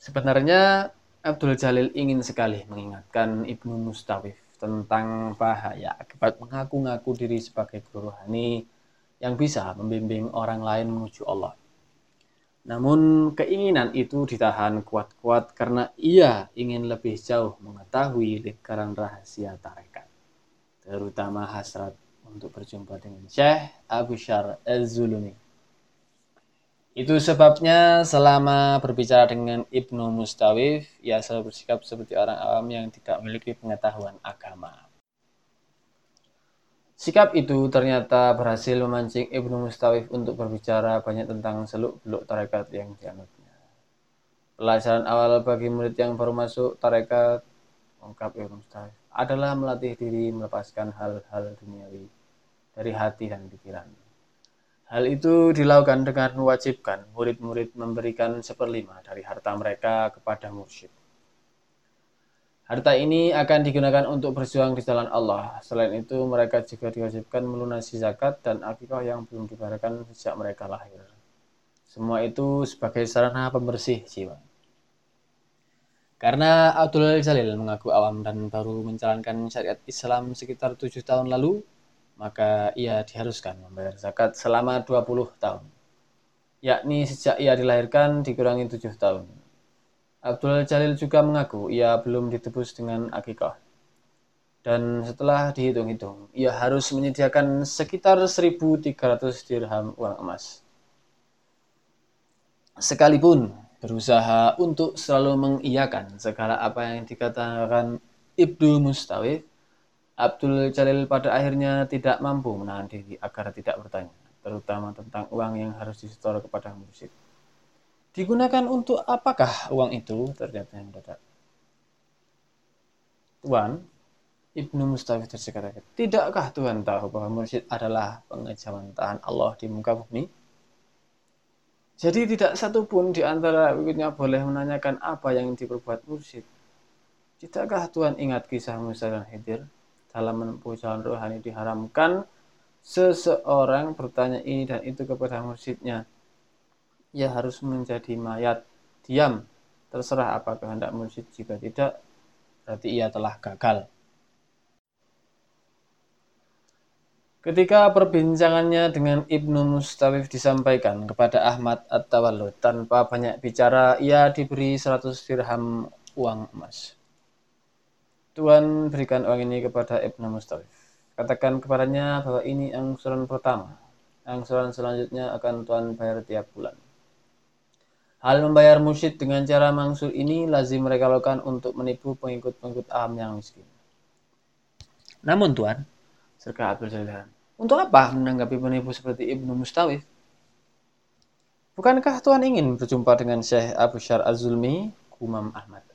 Sebenarnya Abdul Jalil ingin sekali mengingatkan Ibnu Mustawif tentang bahaya akibat mengaku-ngaku diri sebagai guru rohani yang bisa membimbing orang lain menuju Allah. Namun keinginan itu ditahan kuat-kuat karena ia ingin lebih jauh mengetahui lingkaran rahasia tarekat, terutama hasrat untuk berjumpa dengan Syekh Abu Syar Az-Zulumi itu sebabnya selama berbicara dengan Ibnu Mustawif, ia selalu bersikap seperti orang awam yang tidak memiliki pengetahuan agama. Sikap itu ternyata berhasil memancing Ibnu Mustawif untuk berbicara banyak tentang seluk-beluk tarekat yang dianutnya. Pelajaran awal bagi murid yang baru masuk tarekat, ungkap Ibnu Mustawif, adalah melatih diri melepaskan hal-hal duniawi dari hati dan pikiran. Hal itu dilakukan dengan mewajibkan murid-murid memberikan seperlima dari harta mereka kepada mursyid. Harta ini akan digunakan untuk berjuang di jalan Allah. Selain itu, mereka juga diwajibkan melunasi zakat dan akikah yang belum dibayarkan sejak mereka lahir. Semua itu sebagai sarana pembersih jiwa. Karena Abdul Jalil mengaku awam dan baru menjalankan syariat Islam sekitar tujuh tahun lalu, maka ia diharuskan membayar zakat selama 20 tahun, yakni sejak ia dilahirkan dikurangi tujuh tahun. Abdul Jalil juga mengaku ia belum ditebus dengan akikah. Dan setelah dihitung-hitung, ia harus menyediakan sekitar 1.300 dirham uang emas. Sekalipun berusaha untuk selalu mengiyakan segala apa yang dikatakan Ibnu Mustawif, Abdul Jalil pada akhirnya tidak mampu menahan diri agar tidak bertanya, terutama tentang uang yang harus disetor kepada mursyid. Digunakan untuk apakah uang itu? Ternyata yang mendadak. Tuan, Ibnu Mustafid tersekat Tidakkah Tuhan tahu bahwa mursyid adalah pengejauhan tahan Allah di muka bumi? Jadi tidak satu pun di antara berikutnya boleh menanyakan apa yang diperbuat mursyid. Tidakkah Tuhan ingat kisah Musa dan Khidir? Dalam menempuh jalan rohani diharamkan seseorang bertanya ini dan itu kepada mursyidnya. Ia harus menjadi mayat. Diam. Terserah apa kehendak mursyid. Jika tidak, berarti ia telah gagal. Ketika perbincangannya dengan Ibnu Mustawif disampaikan kepada Ahmad At-Tawallud tanpa banyak bicara, ia diberi 100 dirham uang emas. Tuhan berikan uang ini kepada Ibnu Mustawif. Katakan kepadanya bahwa ini angsuran pertama. Angsuran selanjutnya akan Tuhan bayar tiap bulan. Hal membayar musyid dengan cara mangsur ini lazim mereka lakukan untuk menipu pengikut-pengikut aham yang miskin. Namun Tuhan, serta Abdul. Untuk apa menanggapi penipu seperti Ibnu Mustawif? Bukankah Tuhan ingin berjumpa dengan Syekh Abu Syar Az-Zulmi, Kumam Ahmad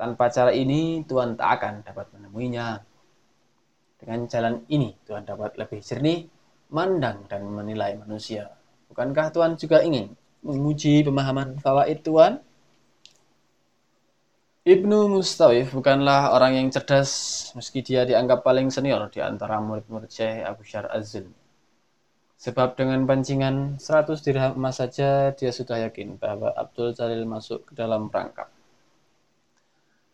Tanpa cara ini, Tuhan tak akan dapat menemuinya. Dengan jalan ini, Tuhan dapat lebih jernih, mandang dan menilai manusia. Bukankah Tuhan juga ingin menguji pemahaman fawaid Tuhan? Ibnu Mustawif bukanlah orang yang cerdas meski dia dianggap paling senior di antara murid-murid Syekh Abu Syar Azul. Sebab dengan pancingan 100 dirham emas saja dia sudah yakin bahwa Abdul Jalil masuk ke dalam perangkap.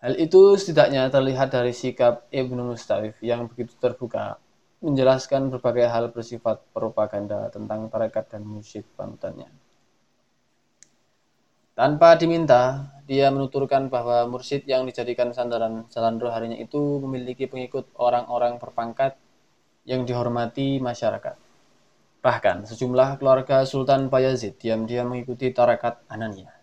Hal itu setidaknya terlihat dari sikap Ibnu Mustawif yang begitu terbuka menjelaskan berbagai hal bersifat propaganda tentang tarekat dan musyid panutannya. Tanpa diminta, dia menuturkan bahwa mursyid yang dijadikan sandaran jalan rohaninya itu memiliki pengikut orang-orang berpangkat yang dihormati masyarakat. Bahkan sejumlah keluarga Sultan Bayazid diam-diam mengikuti tarakat Anania.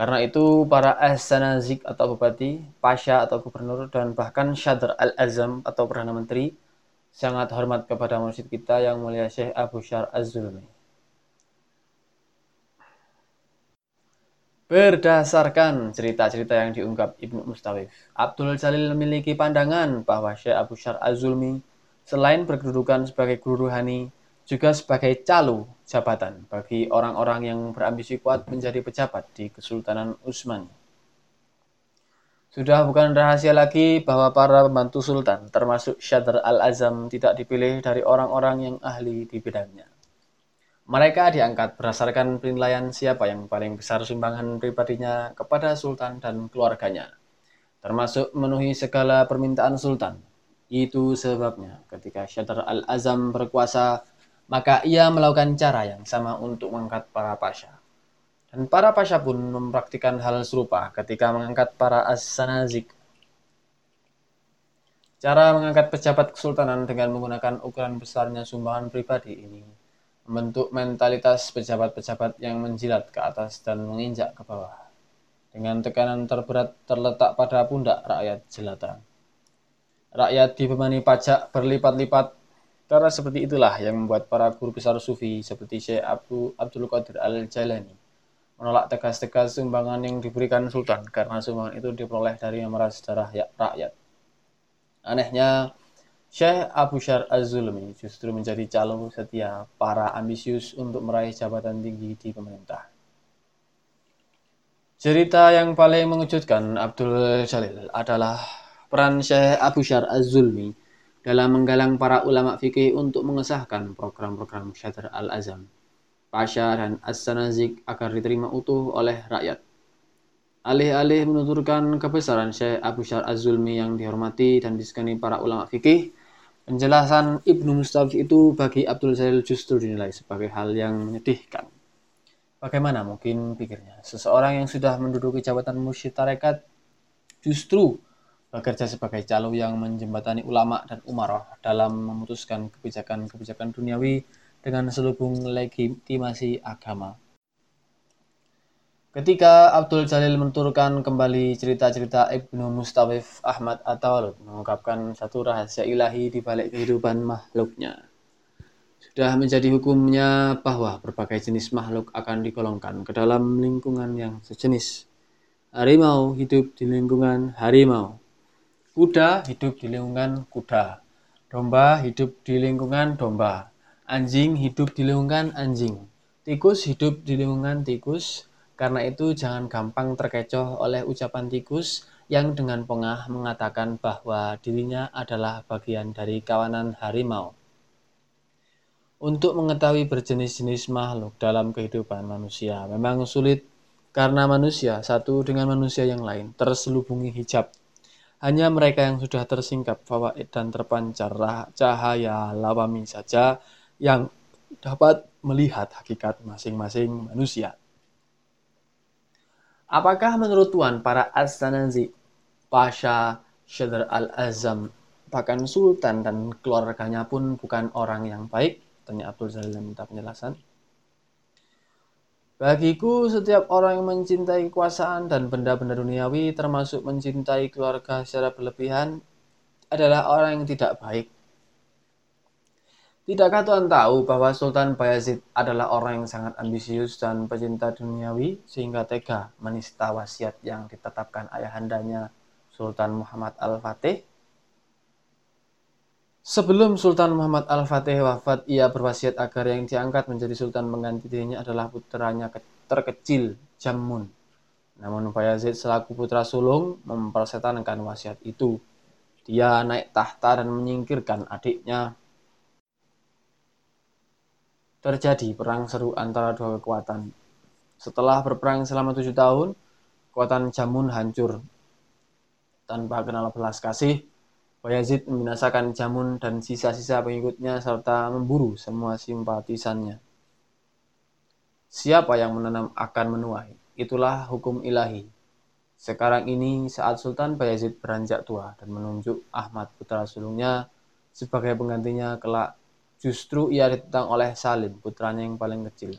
Karena itu para As-Sanazik atau bupati, pasha atau gubernur, dan bahkan Syadr al-Azam atau Perdana Menteri sangat hormat kepada mursyid kita yang mulia Syekh Abu Syar Az-Zulmi. Berdasarkan cerita-cerita yang diungkap Ibnu Mustawif, Abdul Jalil memiliki pandangan bahwa Syekh Abu Syar Az-Zulmi selain berkedudukan sebagai guru rohani, juga sebagai calu jabatan bagi orang-orang yang berambisi kuat menjadi pejabat di Kesultanan Utsmani. Sudah bukan rahasia lagi bahwa para pembantu sultan, termasuk Syadr al-Azam, tidak dipilih dari orang-orang yang ahli di bidangnya. Mereka diangkat berdasarkan penilaian siapa yang paling besar sumbangan pribadinya kepada sultan dan keluarganya, termasuk memenuhi segala permintaan sultan. Itu sebabnya ketika Syadr al-Azam berkuasa, maka ia melakukan cara yang sama untuk mengangkat para pasha. Dan para pasha pun mempraktikkan hal serupa ketika mengangkat para as-sanazik. Cara mengangkat pejabat kesultanan dengan menggunakan ukuran besarnya sumbangan pribadi ini membentuk mentalitas pejabat-pejabat yang menjilat ke atas dan menginjak ke bawah. Dengan tekanan terberat terletak pada pundak rakyat jelata. Rakyat dibebani pajak berlipat-lipat karena seperti itulah yang membuat para guru besar sufi seperti Syekh Abu Abdul Qadir Al-Jalani menolak tegas-tegas sumbangan yang diberikan sultan karena sumbangan itu diperoleh dari memeras darah rakyat. Anehnya, Syekh Abu Syar Az-Zulmi justru menjadi calon setia para ambisius untuk meraih jabatan tinggi di pemerintah. Cerita yang paling mengejutkan Abdul Jalil adalah peran Syekh Abu Syar Az-Zulmi dalam menggalang para ulama fikih untuk mengesahkan program-program Syadr al-Azam, Pasha dan As-Sanazik agar diterima utuh oleh rakyat. Alih-alih menuturkan kebesaran Syekh Abu Syar Az-Zulmi yang dihormati dan disegani para ulama fikih, penjelasan Ibnu Mustafid itu bagi Abdul Jalil justru dinilai sebagai hal yang menyedihkan. Bagaimana mungkin pikirnya, seseorang yang sudah menduduki jabatan mursyid tarekat justru bekerja sebagai calo yang menjembatani ulama dan umarah dalam memutuskan kebijakan-kebijakan duniawi dengan selubung legitimasi agama. Ketika Abdul Jalil menurunkan kembali cerita-cerita Ibnu Mustawif Ahmad Atawalud mengungkapkan satu rahasia ilahi di balik kehidupan makhluknya. Sudah menjadi hukumnya bahwa berbagai jenis makhluk akan digolongkan ke dalam lingkungan yang sejenis. Harimau hidup di lingkungan harimau. Kuda hidup di lingkungan kuda. Domba hidup di lingkungan domba. Anjing hidup di lingkungan anjing. Tikus hidup di lingkungan tikus karena itu jangan gampang terkecoh oleh ucapan tikus yang dengan pengah mengatakan bahwa dirinya adalah bagian dari kawanan harimau. Untuk mengetahui berjenis-jenis makhluk dalam kehidupan manusia memang sulit karena manusia satu dengan manusia yang lain terselubungi hijab. Hanya mereka yang sudah tersingkap fawaid dan terpancar cahaya lawami saja yang dapat melihat hakikat masing-masing manusia. Apakah menurut Tuan para Astanazi, Pasha, Syedar al-Azam, bahkan Sultan dan keluarganya pun bukan orang yang baik? Tanya Abdul yang minta penjelasan. Bagiku, setiap orang yang mencintai kekuasaan dan benda-benda duniawi, termasuk mencintai keluarga secara berlebihan, adalah orang yang tidak baik. Tidakkah Tuhan tahu bahwa Sultan Bayezid adalah orang yang sangat ambisius dan pecinta duniawi sehingga tega menista wasiat yang ditetapkan ayahandanya Sultan Muhammad Al-Fatih? Sebelum Sultan Muhammad Al-Fatih wafat, ia berwasiat agar yang diangkat menjadi sultan mengganti dirinya adalah putranya terkecil, Jamun. Namun Bayezid selaku putra sulung mempersetankan wasiat itu. Dia naik tahta dan menyingkirkan adiknya terjadi perang seru antara dua kekuatan. Setelah berperang selama tujuh tahun, kekuatan Jamun hancur. Tanpa kenal belas kasih, Bayezid membinasakan Jamun dan sisa-sisa pengikutnya serta memburu semua simpatisannya. Siapa yang menanam akan menuai. Itulah hukum ilahi. Sekarang ini saat Sultan Bayezid beranjak tua dan menunjuk Ahmad putra sulungnya sebagai penggantinya kelak Justru ia ditentang oleh Salim, putranya yang paling kecil.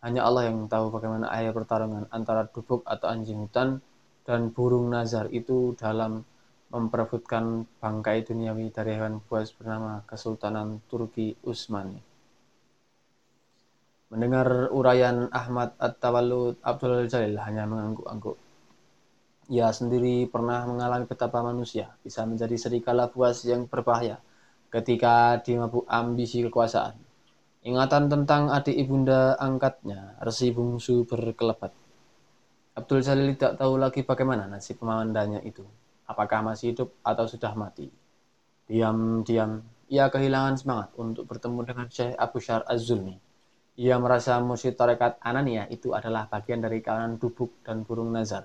Hanya Allah yang tahu bagaimana akhir pertarungan antara dubuk atau anjing hutan dan burung nazar itu dalam memperebutkan bangkai duniawi dari hewan buas bernama Kesultanan Turki Utsmani. Mendengar uraian Ahmad At-Tawallud Abdul Jalil hanya mengangguk-angguk. Ia sendiri pernah mengalami betapa manusia bisa menjadi serigala buas yang berbahaya ketika dimabuk ambisi kekuasaan. Ingatan tentang adik ibunda angkatnya, Resi Bungsu berkelebat. Abdul Jalil tidak tahu lagi bagaimana nasib pemandanya itu. Apakah masih hidup atau sudah mati. Diam-diam, ia kehilangan semangat untuk bertemu dengan Syekh Abu Syar Az-Zulmi. Ia merasa musyid tarekat Anania itu adalah bagian dari kawanan dubuk dan burung nazar.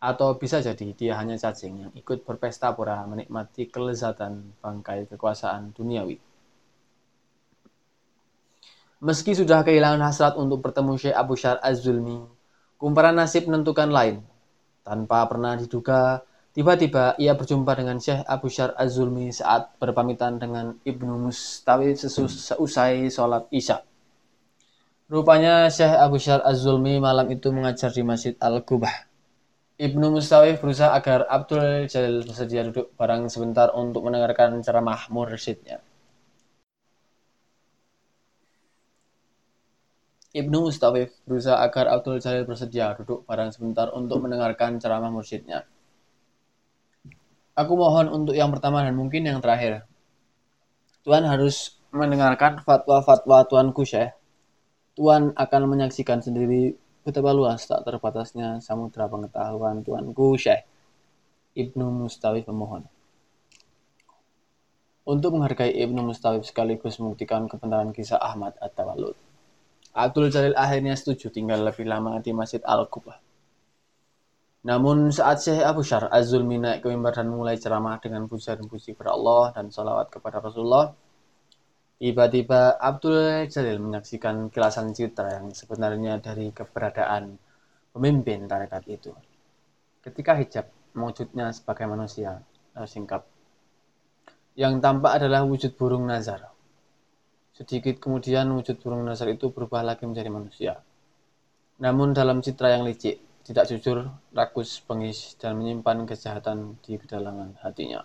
Atau bisa jadi dia hanya cacing yang ikut berpesta pura menikmati kelezatan bangkai kekuasaan duniawi. Meski sudah kehilangan hasrat untuk bertemu Syekh Abu Syar Az-Zulmi, kumparan nasib menentukan lain. Tanpa pernah diduga, tiba-tiba ia berjumpa dengan Syekh Abu Syar Az-Zulmi saat berpamitan dengan Ibnu Mustawi seusai sholat Isya. Rupanya Syekh Abu Syar Az-Zulmi malam itu mengajar di Masjid Al-Qubah. Ibnu Mustawif berusaha agar Abdul Jalil bersedia duduk barang sebentar untuk mendengarkan ceramah mursyidnya. Ibnu Mustawif berusaha agar Abdul Jalil bersedia duduk barang sebentar untuk mendengarkan ceramah mursyidnya. Aku mohon untuk yang pertama dan mungkin yang terakhir. Tuhan harus mendengarkan fatwa-fatwa Tuanku Syekh. Tuhan akan menyaksikan sendiri Betapa luas tak terbatasnya samudera pengetahuan Tuanku Syekh Ibnu Mustawif memohon. Untuk menghargai Ibnu Mustawif sekaligus membuktikan kebenaran kisah Ahmad At-Tawalud. Abdul Jalil akhirnya setuju tinggal lebih lama di Masjid Al-Qubah. Namun saat Syekh Abu Syar Az-Zulmi naik ke mimbar dan mulai ceramah dengan puja dan puji kepada Allah dan salawat kepada Rasulullah, tiba-tiba Abdul Jalil menyaksikan kilasan citra yang sebenarnya dari keberadaan pemimpin tarekat itu. Ketika hijab mewujudnya sebagai manusia, singkap. Yang tampak adalah wujud burung nazar. Sedikit kemudian wujud burung nazar itu berubah lagi menjadi manusia. Namun dalam citra yang licik, tidak jujur, rakus, bengis, dan menyimpan kejahatan di kedalangan hatinya.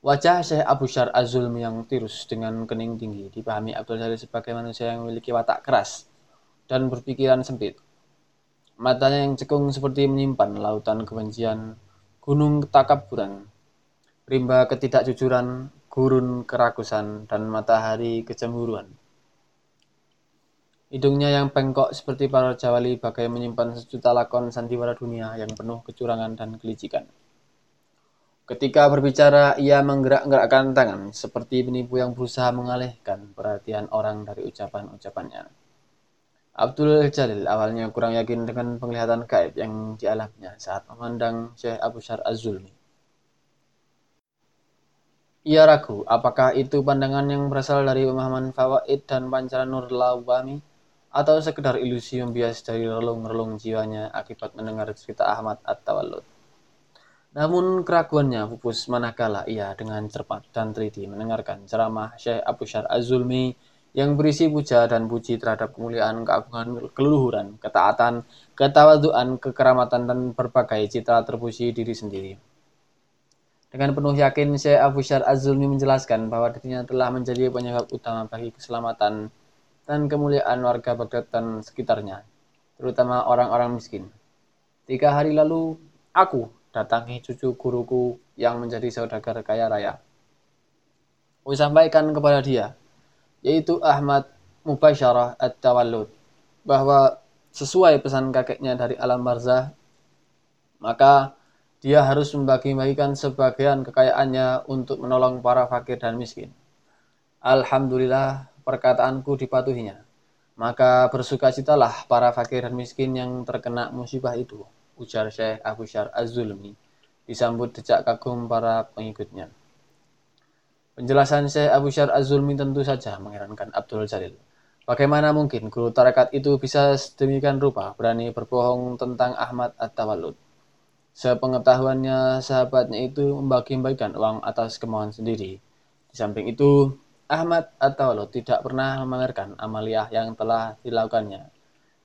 Wajah Syekh Abu Syar Azulm yang tirus dengan kening tinggi dipahami Abdul Jalil sebagai manusia yang memiliki watak keras dan berpikiran sempit. Matanya yang cekung seperti menyimpan lautan kebencian, gunung ketakaburan, rimba ketidakjujuran, gurun kerakusan, dan matahari kecemburuan. Hidungnya yang bengkok seperti para jawali bagai menyimpan sejuta lakon sandiwara dunia yang penuh kecurangan dan kelicikan. Ketika berbicara, ia menggerak-gerakkan tangan seperti penipu yang berusaha mengalihkan perhatian orang dari ucapan-ucapannya. Abdul Jalil awalnya kurang yakin dengan penglihatan gaib yang dialaminya saat memandang Syekh Abu Syar Az-Zulmi. Ia ragu apakah itu pandangan yang berasal dari pemahaman fawaid dan pancaran nur lawami atau sekedar ilusi membias dari relung-relung jiwanya akibat mendengar cerita Ahmad At-Tawallud. Namun keraguannya pupus manakala ia dengan cepat dan teliti mendengarkan ceramah Syekh Abu Syar Az-Zulmi yang berisi puja dan puji terhadap kemuliaan, keagungan, keluhuran, ketaatan, ketawaduan, kekeramatan, dan berbagai citra terpuji diri sendiri. Dengan penuh yakin, Syekh Abu Syar Az-Zulmi menjelaskan bahwa dirinya telah menjadi penyebab utama bagi keselamatan dan kemuliaan warga Baghdad dan sekitarnya, terutama orang-orang miskin. Tiga hari lalu, aku datangi cucu guruku yang menjadi saudagar kaya raya. Aku sampaikan kepada dia, yaitu Ahmad Mubasyarah At-Tawallud, bahwa sesuai pesan kakeknya dari alam barzah, maka dia harus membagi-bagikan sebagian kekayaannya untuk menolong para fakir dan miskin. Alhamdulillah, perkataanku dipatuhinya. Maka bersukacitalah para fakir dan miskin yang terkena musibah itu, ujar Syekh Abu Syar Az-Zulmi, disambut decak kagum para pengikutnya. Penjelasan Syekh Abu Syar Az-Zulmi tentu saja mengherankan Abdul Jalil. Bagaimana mungkin guru tarekat itu bisa sedemikian rupa berani berbohong tentang Ahmad At-Tawallud? Sepengetahuannya sahabatnya itu membagi-bagikan uang atas kemauan sendiri. Di samping itu, Ahmad At-Tawalud tidak pernah memamerkan amaliyah yang telah dilakukannya.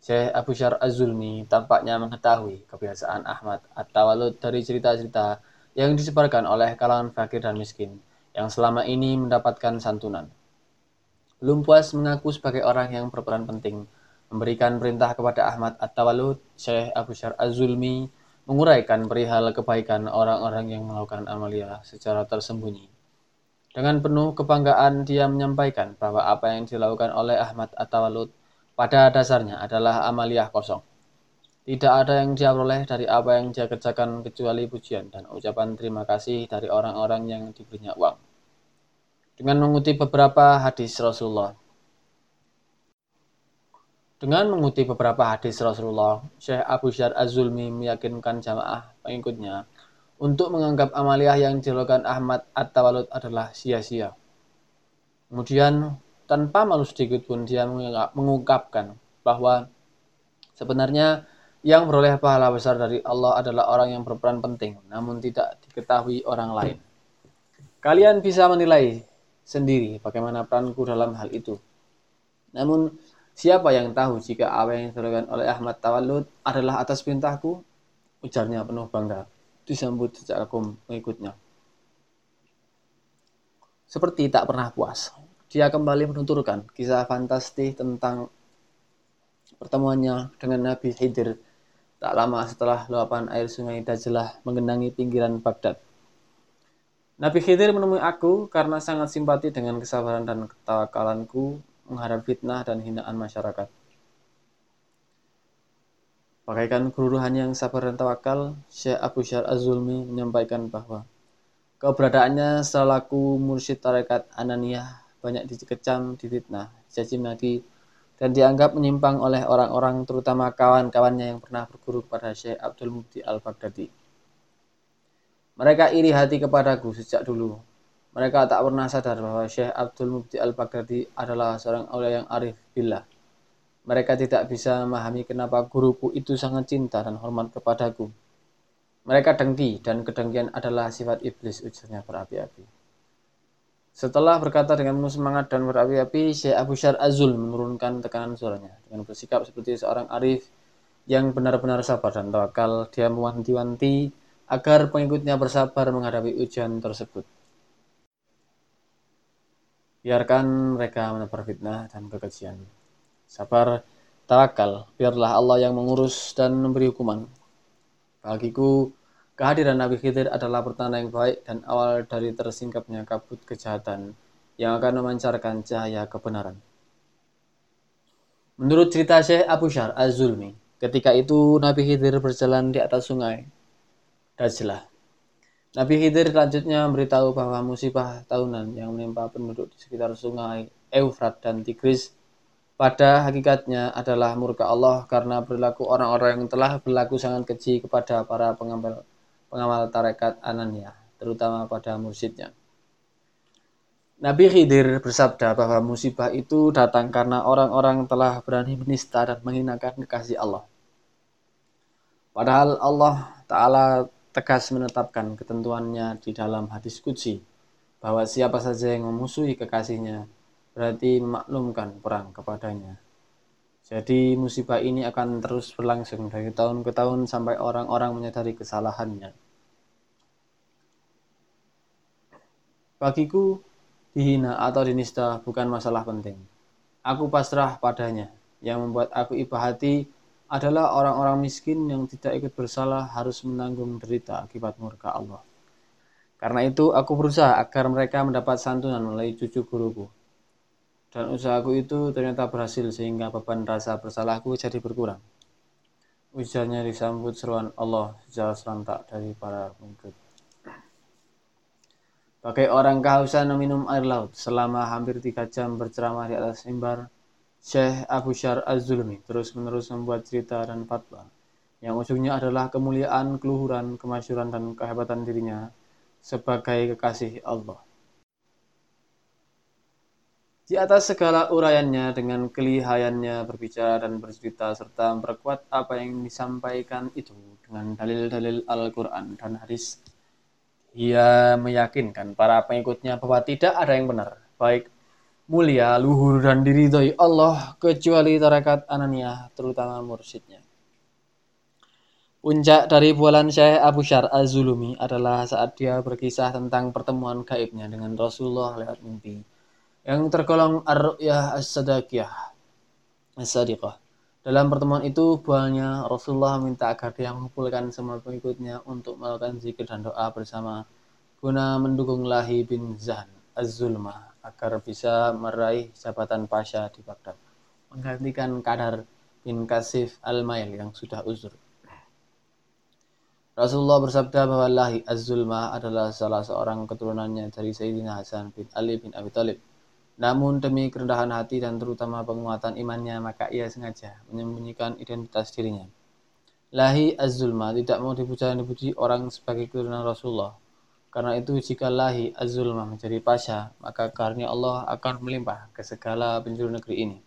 Syekh Abu Syar Az-Zulmi tampaknya mengetahui kebiasaan Ahmad At-Tawalud dari cerita-cerita yang disebarkan oleh kalangan fakir dan miskin yang selama ini mendapatkan santunan. Belum puas mengaku sebagai orang yang berperan penting memberikan perintah kepada Ahmad At-Tawalud, Syekh Abu Syar Az-Zulmi menguraikan perihal kebaikan orang-orang yang melakukan amaliyah secara tersembunyi dengan penuh kebanggaan dia menyampaikan bahwa apa yang dilakukan oleh Ahmad At-Tawalud pada dasarnya adalah amaliyah kosong. Tidak ada yang dia peroleh dari apa yang dia kerjakan kecuali pujian dan ucapan terima kasih dari orang-orang yang diberinya uang. Dengan mengutip beberapa hadis Rasulullah. Dengan mengutip beberapa hadis Rasulullah, Syekh Abu Syar Az-Zulmi meyakinkan jamaah pengikutnya untuk menganggap amaliyah yang dilakukan Ahmad At-Tawalud adalah sia-sia. Kemudian tanpa malu sedikit pun dia mengungkapkan bahwa sebenarnya yang beroleh pahala besar dari Allah adalah orang yang berperan penting namun tidak diketahui orang lain. Kalian bisa menilai sendiri bagaimana peranku dalam hal itu. Namun siapa yang tahu jika apa yang dilakukan oleh Ahmad Tawalud adalah atas perintahku? Ujarnya penuh bangga disambut sejak kagum mengikutnya. Seperti tak pernah puas, dia kembali menuturkan kisah fantastis tentang pertemuannya dengan Nabi Khidir tak lama setelah luapan air sungai Dajlah menggenangi pinggiran Baghdad. Nabi Khidir menemui aku karena sangat simpati dengan kesabaran dan ketawakalanku menghadapi fitnah dan hinaan masyarakat. Pakaikan keruruhan yang sabar dan tawakal, Syekh Abu Syar Az-Zulmi menyampaikan bahwa keberadaannya selaku mursyid tarekat Ananiyah banyak dikecam, difitnah, dicaci maki, dan dianggap menyimpang oleh orang-orang terutama kawan-kawannya yang pernah berguru kepada Syekh Abdul Mubdi Al-Baghdadi. Mereka iri hati kepadaku sejak dulu. Mereka tak pernah sadar bahwa Syekh Abdul Mubdi Al-Baghdadi adalah seorang aulia yang arif billah. Mereka tidak bisa memahami kenapa guruku itu sangat cinta dan hormat kepadaku. Mereka dengki dan kedengkian adalah sifat iblis ujarnya berapi-api. Setelah berkata dengan penuh semangat dan berapi-api, Syekh Abu Syar Azul menurunkan tekanan suaranya dengan bersikap seperti seorang arif yang benar-benar sabar dan tawakal. Dia mewanti-wanti agar pengikutnya bersabar menghadapi ujian tersebut. Biarkan mereka menebar fitnah dan kekejian. Sabar, tawakal, biarlah Allah yang mengurus dan memberi hukuman. Bagiku, Kehadiran Nabi Khidir adalah pertanda yang baik dan awal dari tersingkapnya kabut kejahatan yang akan memancarkan cahaya kebenaran. Menurut cerita Syekh Abu Syar Az-Zulmi, ketika itu Nabi Khidir berjalan di atas sungai Dajlah. Nabi Khidir selanjutnya memberitahu bahwa musibah tahunan yang menimpa penduduk di sekitar sungai Eufrat dan Tigris pada hakikatnya adalah murka Allah karena perilaku orang-orang yang telah berlaku sangat keji kepada para pengambil pengawal tarekat Anania, terutama pada mursyidnya. Nabi Khidir bersabda bahwa musibah itu datang karena orang-orang telah berani menista dan menghinakan kekasih Allah. Padahal Allah Ta'ala tegas menetapkan ketentuannya di dalam hadis kudsi bahwa siapa saja yang memusuhi kekasihnya berarti memaklumkan perang kepadanya. Jadi musibah ini akan terus berlangsung dari tahun ke tahun sampai orang-orang menyadari kesalahannya. Bagiku, dihina atau dinista bukan masalah penting. Aku pasrah padanya. Yang membuat aku iba hati adalah orang-orang miskin yang tidak ikut bersalah harus menanggung derita akibat murka Allah. Karena itu, aku berusaha agar mereka mendapat santunan melalui cucu guruku, dan usahaku itu ternyata berhasil sehingga beban rasa bersalahku jadi berkurang. Ujarnya disambut seruan Allah secara serentak dari para pengikut. Bagai orang kehausan meminum air laut selama hampir tiga jam berceramah di atas mimbar, Syekh Abu Syar Az-Zulmi terus-menerus membuat cerita dan fatwa yang ujungnya adalah kemuliaan, keluhuran, kemasyuran, dan kehebatan dirinya sebagai kekasih Allah. Di atas segala uraiannya dengan kelihayannya berbicara dan bercerita serta memperkuat apa yang disampaikan itu dengan dalil-dalil Al-Quran dan hadis. Ia meyakinkan para pengikutnya bahwa tidak ada yang benar, baik mulia, luhur, dan diridhoi Allah kecuali tarekat Ananiyah, terutama mursyidnya. Puncak dari bualan Syekh Abu Syar Az-Zulumi adalah saat dia berkisah tentang pertemuan gaibnya dengan Rasulullah lewat mimpi yang tergolong ar-ru'yah as-sadaqiyah as-sadiqah. Dalam pertemuan itu, buahnya Rasulullah minta agar dia mengumpulkan semua pengikutnya untuk melakukan zikir dan doa bersama guna mendukung Lahi bin Zahn Az-Zulmah agar bisa meraih jabatan pasha di Baghdad, menggantikan Kadar bin Kasif Al-Mail yang sudah uzur. Rasulullah bersabda bahwa Lahi Az-Zulmah adalah salah seorang keturunannya dari Sayyidina Hasan bin Ali bin Abi Thalib namun demi kerendahan hati dan terutama penguatan imannya, maka ia sengaja menyembunyikan identitas dirinya. Lahi Az-Zulma tidak mau dipuja dan dipuji orang sebagai keturunan Rasulullah. Karena itu jika Lahi Az-Zulma menjadi pasha, maka karunia Allah akan melimpah ke segala penjuru negeri ini.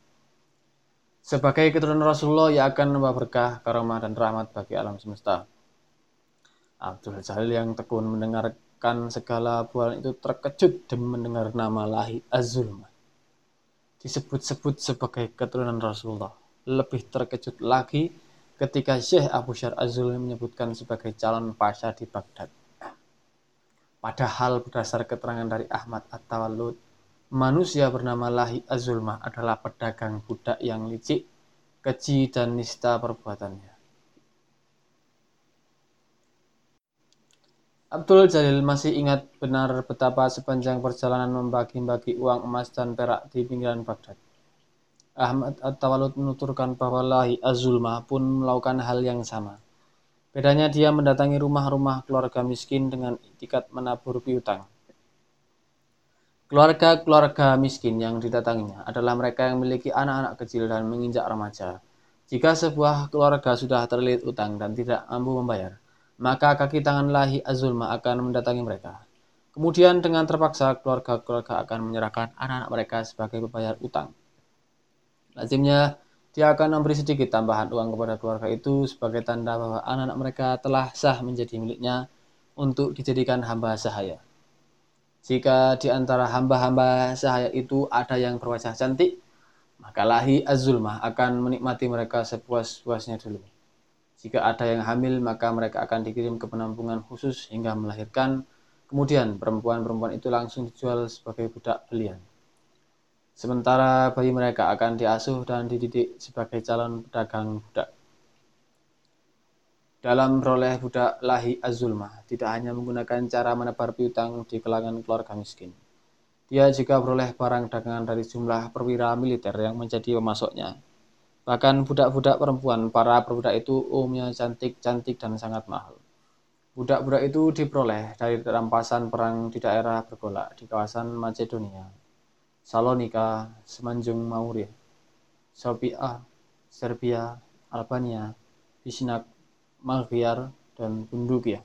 Sebagai keturunan Rasulullah, ia akan membawa berkah, karomah, dan rahmat bagi alam semesta. Abdul Jalil yang tekun mendengar Kan segala bualan itu terkejut dan mendengar nama Lahi Azulma. Disebut-sebut sebagai keturunan Rasulullah. Lebih terkejut lagi ketika Syekh Abu Syar Azulma menyebutkan sebagai calon pasha di Baghdad. Padahal berdasar keterangan dari Ahmad At-Tawallud, manusia bernama Lahi Azulma adalah pedagang budak yang licik, keji, dan nista perbuatannya. Abdul Jalil masih ingat benar betapa sepanjang perjalanan membagi-bagi uang emas dan perak di pinggiran Baghdad. Ahmad At-Tawalud menuturkan bahwa Lahi Azulma pun melakukan hal yang sama. Bedanya dia mendatangi rumah-rumah keluarga miskin dengan itikat menabur piutang. Keluarga-keluarga miskin yang didatanginya adalah mereka yang memiliki anak-anak kecil dan menginjak remaja. Jika sebuah keluarga sudah terlilit utang dan tidak mampu membayar, maka kaki tangan lahi azulma akan mendatangi mereka. Kemudian dengan terpaksa keluarga-keluarga akan menyerahkan anak-anak mereka sebagai pembayar utang. Lazimnya, dia akan memberi sedikit tambahan uang kepada keluarga itu sebagai tanda bahwa anak-anak mereka telah sah menjadi miliknya untuk dijadikan hamba sahaya. Jika di antara hamba-hamba sahaya itu ada yang berwajah cantik, maka lahi azulmah akan menikmati mereka sepuas-puasnya dulu. Jika ada yang hamil, maka mereka akan dikirim ke penampungan khusus hingga melahirkan. Kemudian perempuan-perempuan itu langsung dijual sebagai budak belian. Sementara bayi mereka akan diasuh dan dididik sebagai calon pedagang budak. Dalam peroleh budak lahi azulmah, tidak hanya menggunakan cara menebar piutang di kalangan keluarga miskin. Dia juga beroleh barang dagangan dari jumlah perwira militer yang menjadi pemasoknya. Bahkan budak-budak perempuan, para perbudak itu umumnya cantik-cantik dan sangat mahal. Budak-budak itu diperoleh dari rampasan perang di daerah bergolak di kawasan Macedonia, Salonika, Semenanjung Mauria, Sofia, Serbia, Albania, Bisnak, Maghiar, dan ya.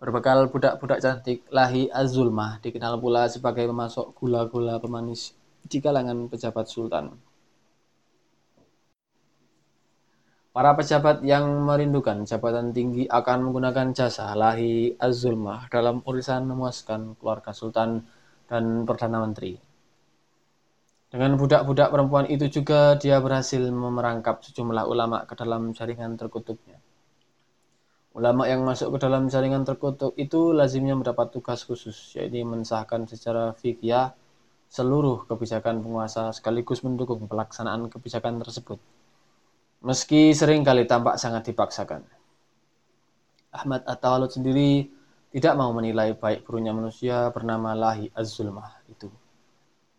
Berbekal budak-budak cantik, Lahi Azulmah dikenal pula sebagai pemasok gula-gula pemanis di kalangan pejabat sultan. Para pejabat yang merindukan jabatan tinggi akan menggunakan jasa Lahi Azulmah dalam urusan memuaskan keluarga sultan dan perdana menteri. Dengan budak-budak perempuan itu juga dia berhasil memerangkap sejumlah ulama ke dalam jaringan terkutuknya. Ulama yang masuk ke dalam jaringan terkutuk itu lazimnya mendapat tugas khusus, yaitu mensahkan secara fikih seluruh kebijakan penguasa sekaligus mendukung pelaksanaan kebijakan tersebut. Meski sering kali tampak sangat dipaksakan. Ahmad At-Tawalut sendiri tidak mau menilai baik buruknya manusia bernama Lahi Az-Zulmah itu.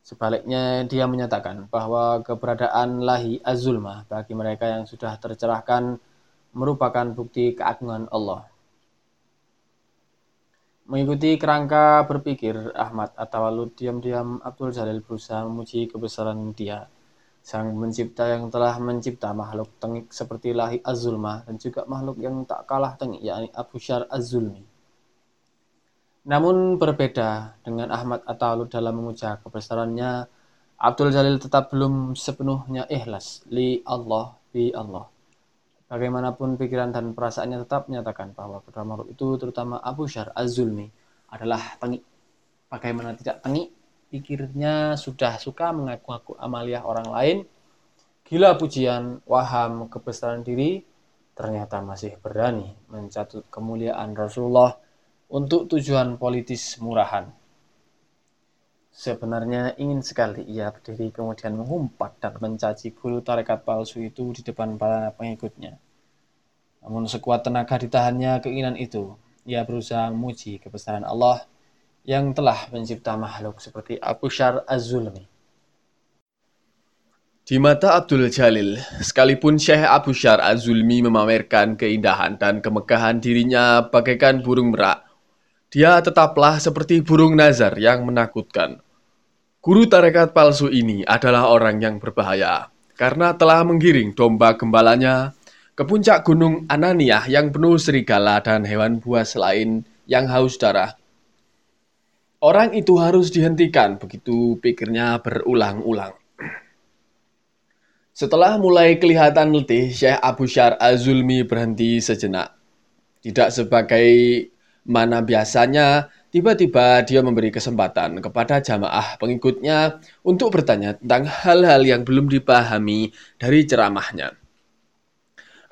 Sebaliknya, dia menyatakan bahwa keberadaan lahi azulmah bagi mereka yang sudah tercerahkan merupakan bukti keagungan Allah. Mengikuti kerangka berpikir Ahmad Atawalud diam-diam Abdul Jalil berusaha memuji kebesaran dia, sang mencipta yang telah mencipta makhluk tengik seperti lahi azulmah dan juga makhluk yang tak kalah tengik yakni Abu Syar azulmi. Namun berbeda dengan Ahmad Atalu dalam memuja kebesarannya, Abdul Jalil tetap belum sepenuhnya ikhlas li Allah bi Allah. Bagaimanapun pikiran dan perasaannya tetap menyatakan bahwa kedua makhluk itu terutama Abu Syar Az-Zulmi adalah tengik. Bagaimana tidak tengik, pikirnya sudah suka mengaku-ngaku amaliah orang lain, gila pujian, waham kebesaran diri, ternyata masih berani mencatut kemuliaan Rasulullah untuk tujuan politis murahan. Sebenarnya ingin sekali ia berdiri kemudian mengumpat dan mencaci guru tarekat palsu itu di depan para pengikutnya. Namun sekuat tenaga ditahannya keinginan itu, ia berusaha memuji kebesaran Allah yang telah mencipta makhluk seperti Abu Syar Az-Zulmi. Di mata Abdul Jalil, sekalipun Syekh Abu Syar Az-Zulmi memamerkan keindahan dan kemegahan dirinya bagaikan burung merak, dia tetaplah seperti burung nazar yang menakutkan. Guru tarekat palsu ini adalah orang yang berbahaya karena telah menggiring domba gembalanya ke puncak gunung Ananiah yang penuh serigala dan hewan buas lain yang haus darah. Orang itu harus dihentikan, begitu pikirnya berulang-ulang. Setelah mulai kelihatan letih, Syekh Abu Syar Azulmi berhenti sejenak. Tidak sebagai mana biasanya tiba-tiba dia memberi kesempatan kepada jamaah pengikutnya untuk bertanya tentang hal-hal yang belum dipahami dari ceramahnya.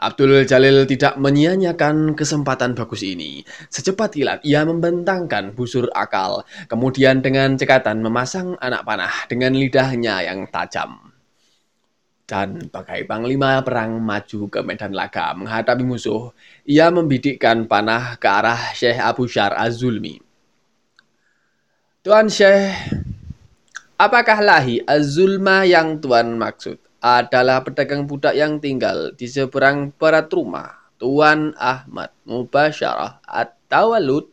Abdul Jalil tidak menyia-nyiakan kesempatan bagus ini. Secepat kilat ia membentangkan busur akal, kemudian dengan cekatan memasang anak panah dengan lidahnya yang tajam dan pakai panglima perang maju ke medan laga menghadapi musuh, ia membidikkan panah ke arah Syekh Abu Syar Az-Zulmi. Tuan Syekh, apakah lahi Az-Zulma yang Tuan maksud adalah pedagang budak yang tinggal di seberang barat rumah Tuan Ahmad Mubasyarah atau Walud?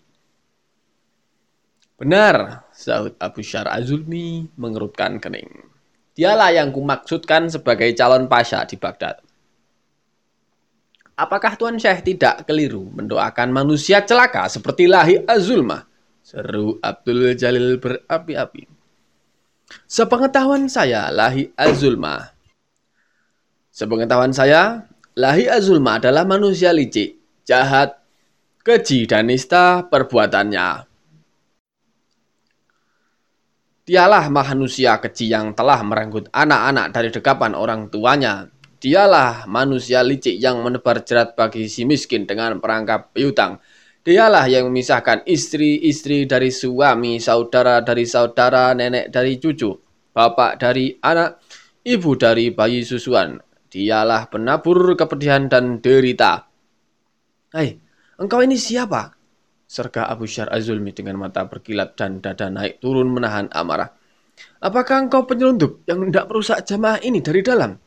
Benar, sahut Abu Syar Azulmi mengerutkan kening. Dialah yang kumaksudkan sebagai calon pasha di Baghdad. Apakah Tuan Syekh tidak keliru mendoakan manusia celaka seperti Lahi Azulma? Seru Abdul Jalil berapi-api. Sepengetahuan saya, Lahi Azulma. Sepengetahuan saya, Lahi Azulma adalah manusia licik, jahat, keji dan nista perbuatannya. Dialah manusia kecil yang telah merenggut anak-anak dari dekapan orang tuanya. Dialah manusia licik yang menebar jerat bagi si miskin dengan perangkap piutang. Dialah yang memisahkan istri-istri dari suami, saudara dari saudara, nenek dari cucu, bapak dari anak, ibu dari bayi susuan. Dialah penabur kepedihan dan derita. Hai, engkau ini siapa? serka Abu Syar Azulmi dengan mata berkilat dan dada naik turun menahan amarah. Apakah engkau penyelundup yang hendak merusak jamaah ini dari dalam?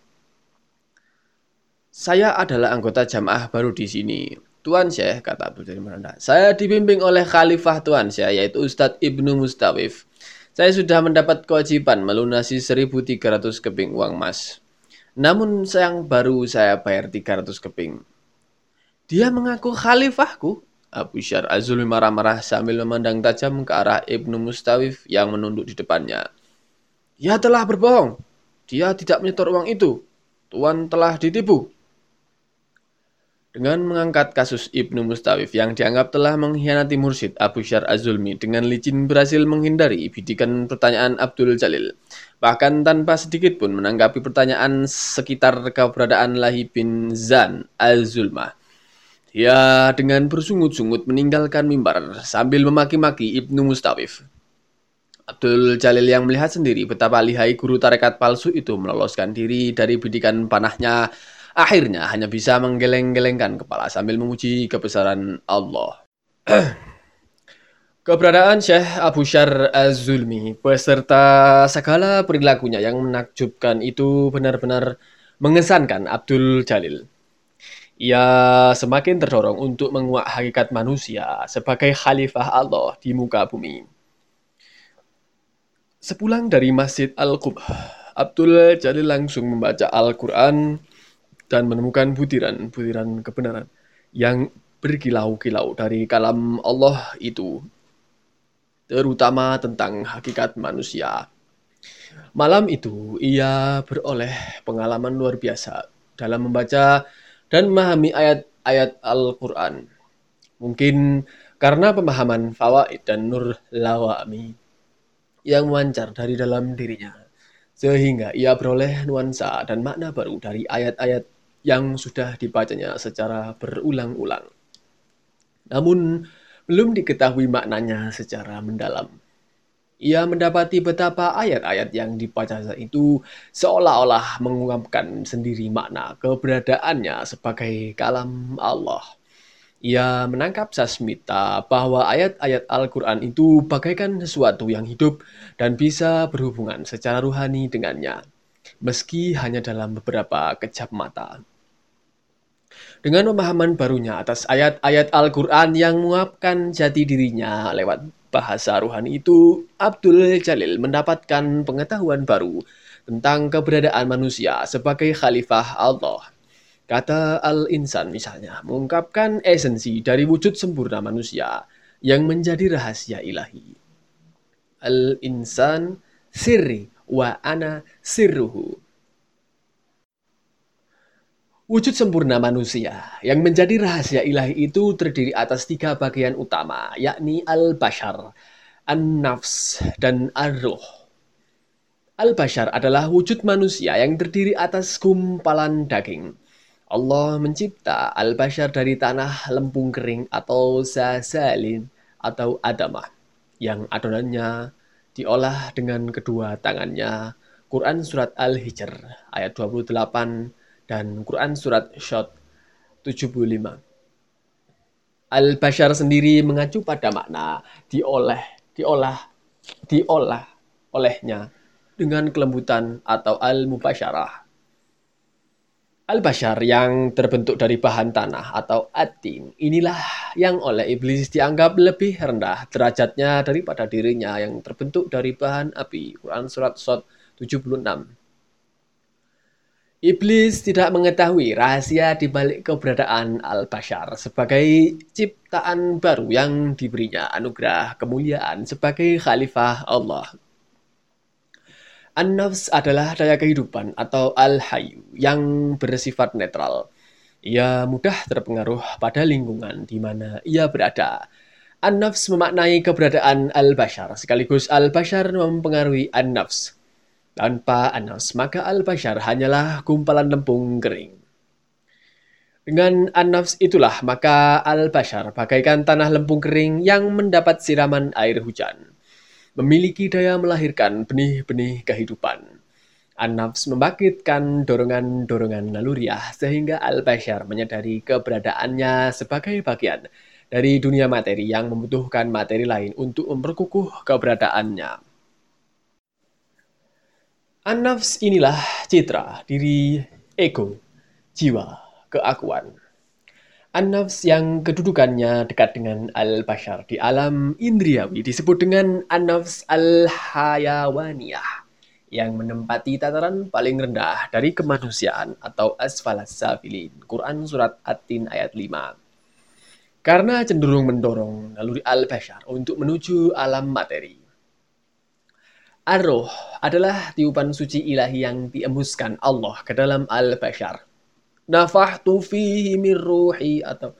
Saya adalah anggota jamaah baru di sini. Tuan Syekh, kata Syar Meranda. Saya dibimbing oleh Khalifah Tuan Syekh, yaitu Ustadz Ibnu Mustawif. Saya sudah mendapat kewajiban melunasi 1.300 keping uang emas. Namun sayang baru saya bayar 300 keping. Dia mengaku khalifahku, Abu Syar Azulmi marah-marah sambil memandang tajam ke arah Ibnu Mustawif yang menunduk di depannya. Dia telah berbohong. Dia tidak menyetor uang itu. Tuan telah ditipu. Dengan mengangkat kasus Ibnu Mustawif yang dianggap telah mengkhianati mursyid Abu Syar Azulmi dengan licin berhasil menghindari bidikan pertanyaan Abdul Jalil. Bahkan tanpa sedikit pun menanggapi pertanyaan sekitar keberadaan Lahi bin Zan Azulmah. Dia dengan bersungut-sungut meninggalkan mimbar sambil memaki-maki Ibnu Mustawif. Abdul Jalil yang melihat sendiri betapa lihai guru tarekat palsu itu meloloskan diri dari bidikan panahnya, akhirnya hanya bisa menggeleng-gelengkan kepala sambil memuji kebesaran Allah. Keberadaan Syekh Abu Syar Az-Zulmi beserta segala perilakunya yang menakjubkan itu benar-benar mengesankan Abdul Jalil. Ia semakin terdorong untuk menguak hakikat manusia sebagai khalifah Allah di muka bumi. Sepulang dari Masjid Al-Qubah, Abdul Jalil langsung membaca Al-Quran dan menemukan butiran-butiran kebenaran yang berkilau-kilau dari kalam Allah itu, terutama tentang hakikat manusia. Malam itu, ia beroleh pengalaman luar biasa dalam membaca dan memahami ayat-ayat Al-Quran. Mungkin karena pemahaman fawaid dan nur lawami yang memancar dari dalam dirinya. Sehingga ia beroleh nuansa dan makna baru dari ayat-ayat yang sudah dibacanya secara berulang-ulang. Namun, belum diketahui maknanya secara mendalam. Ia mendapati betapa ayat-ayat yang dibaca itu seolah-olah mengungkapkan sendiri makna keberadaannya sebagai kalam Allah. Ia menangkap sasmita bahwa ayat-ayat Al-Quran itu bagaikan sesuatu yang hidup dan bisa berhubungan secara ruhani dengannya, meski hanya dalam beberapa kejap mata. Dengan pemahaman barunya atas ayat-ayat Al-Quran yang menguapkan jati dirinya lewat bahasa ruhani itu, Abdul Jalil mendapatkan pengetahuan baru tentang keberadaan manusia sebagai khalifah Allah. Kata Al-Insan misalnya mengungkapkan esensi dari wujud sempurna manusia yang menjadi rahasia ilahi. Al-Insan sirri wa ana sirruhu. Wujud sempurna manusia yang menjadi rahasia ilahi itu terdiri atas tiga bagian utama, yakni al-bashar, an-nafs, dan ar-ruh. Al-bashar adalah wujud manusia yang terdiri atas gumpalan daging. Allah mencipta al-bashar dari tanah lempung kering atau sasalin atau adamah yang adonannya diolah dengan kedua tangannya. Quran Surat Al-Hijr ayat 28 dan Quran Surat Shot 75. Al-Bashar sendiri mengacu pada makna dioleh, diolah, diolah olehnya dengan kelembutan atau al-mubasyarah. Al-Bashar yang terbentuk dari bahan tanah atau atin inilah yang oleh iblis dianggap lebih rendah derajatnya daripada dirinya yang terbentuk dari bahan api. Quran Surat Sot 76 Iblis tidak mengetahui rahasia di balik keberadaan Al-Bashar sebagai ciptaan baru yang diberinya anugerah kemuliaan sebagai khalifah Allah An-nafs adalah daya kehidupan atau al-hayu yang bersifat netral. Ia mudah terpengaruh pada lingkungan di mana ia berada. An-nafs memaknai keberadaan al-bashar, sekaligus al-bashar mempengaruhi an-nafs. Tanpa an-nafs, maka al-bashar hanyalah gumpalan lempung kering. Dengan an-nafs itulah maka al-bashar bagaikan tanah lempung kering yang mendapat siraman air hujan memiliki daya melahirkan benih-benih kehidupan. An-nafs membangkitkan dorongan-dorongan naluriah sehingga al-bashar menyadari keberadaannya sebagai bagian dari dunia materi yang membutuhkan materi lain untuk memperkukuh keberadaannya. An-nafs inilah citra diri ego, jiwa, keakuan. An-nafs yang kedudukannya dekat dengan al-bashar di alam indriawi disebut dengan an-nafs al-hayawaniyah yang menempati tataran paling rendah dari kemanusiaan atau asfalas safilin. Quran Surat At-Tin ayat 5. Karena cenderung mendorong naluri al-bashar untuk menuju alam materi. Ar-Ruh adalah tiupan suci ilahi yang diembuskan Allah ke dalam al-bashar. Nafahtu fihi min atau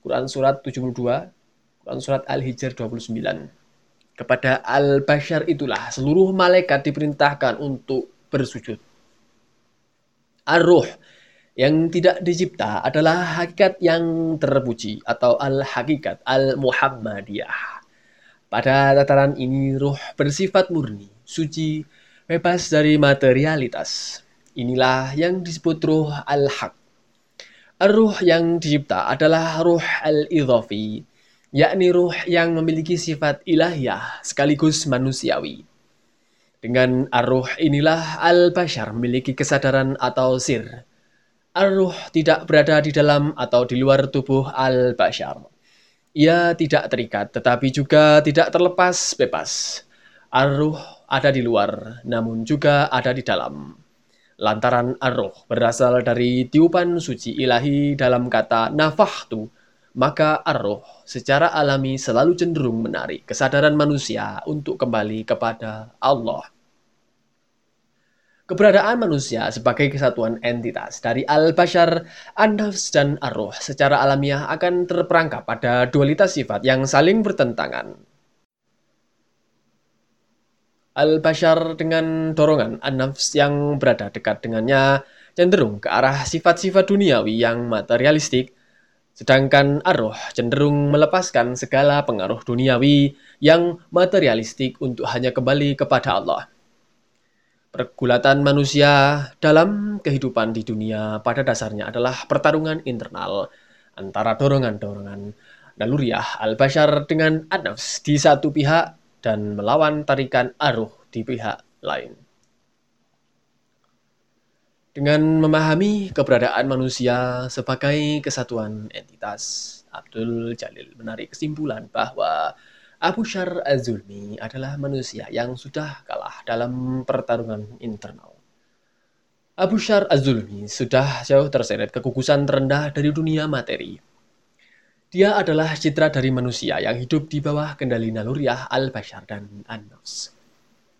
Quran surat 72 Quran surat Al-Hijr 29 kepada al-bashar itulah seluruh malaikat diperintahkan untuk bersujud. Ar-ruh yang tidak dicipta adalah hakikat yang terpuji atau al-hakikat al-muhammadiyah. Pada tataran ini ruh bersifat murni suci bebas dari materialitas inilah yang disebut ruh al-haq Ruh yang dicipta adalah ruh al-idhafi, yakni ruh yang memiliki sifat ilahiyah sekaligus manusiawi. Dengan ar-ruh inilah al-bashar memiliki kesadaran atau sir. Ar-ruh tidak berada di dalam atau di luar tubuh al-bashar. Ia tidak terikat tetapi juga tidak terlepas bebas. Ar-ruh ada di luar namun juga ada di dalam. Lantaran ar berasal dari tiupan suci ilahi dalam kata nafahtu, maka ar secara alami selalu cenderung menarik kesadaran manusia untuk kembali kepada Allah. Keberadaan manusia sebagai kesatuan entitas dari al-bashar, an-nafs, dan ar secara alamiah akan terperangkap pada dualitas sifat yang saling bertentangan. Al-Bashar dengan dorongan an-nafs yang berada dekat dengannya cenderung ke arah sifat-sifat duniawi yang materialistik, sedangkan arroh cenderung melepaskan segala pengaruh duniawi yang materialistik untuk hanya kembali kepada Allah. Pergulatan manusia dalam kehidupan di dunia pada dasarnya adalah pertarungan internal antara dorongan-dorongan naluriah al-bashar dengan an-nafs di satu pihak dan melawan tarikan aruh di pihak lain. Dengan memahami keberadaan manusia sebagai kesatuan entitas, Abdul Jalil menarik kesimpulan bahwa Abu Syar Az-Zulmi adalah manusia yang sudah kalah dalam pertarungan internal. Abu Syar Az-Zulmi sudah jauh terseret kekukusan terendah dari dunia materi dia adalah citra dari manusia yang hidup di bawah kendali naluriah al-bashar dan an-nafs.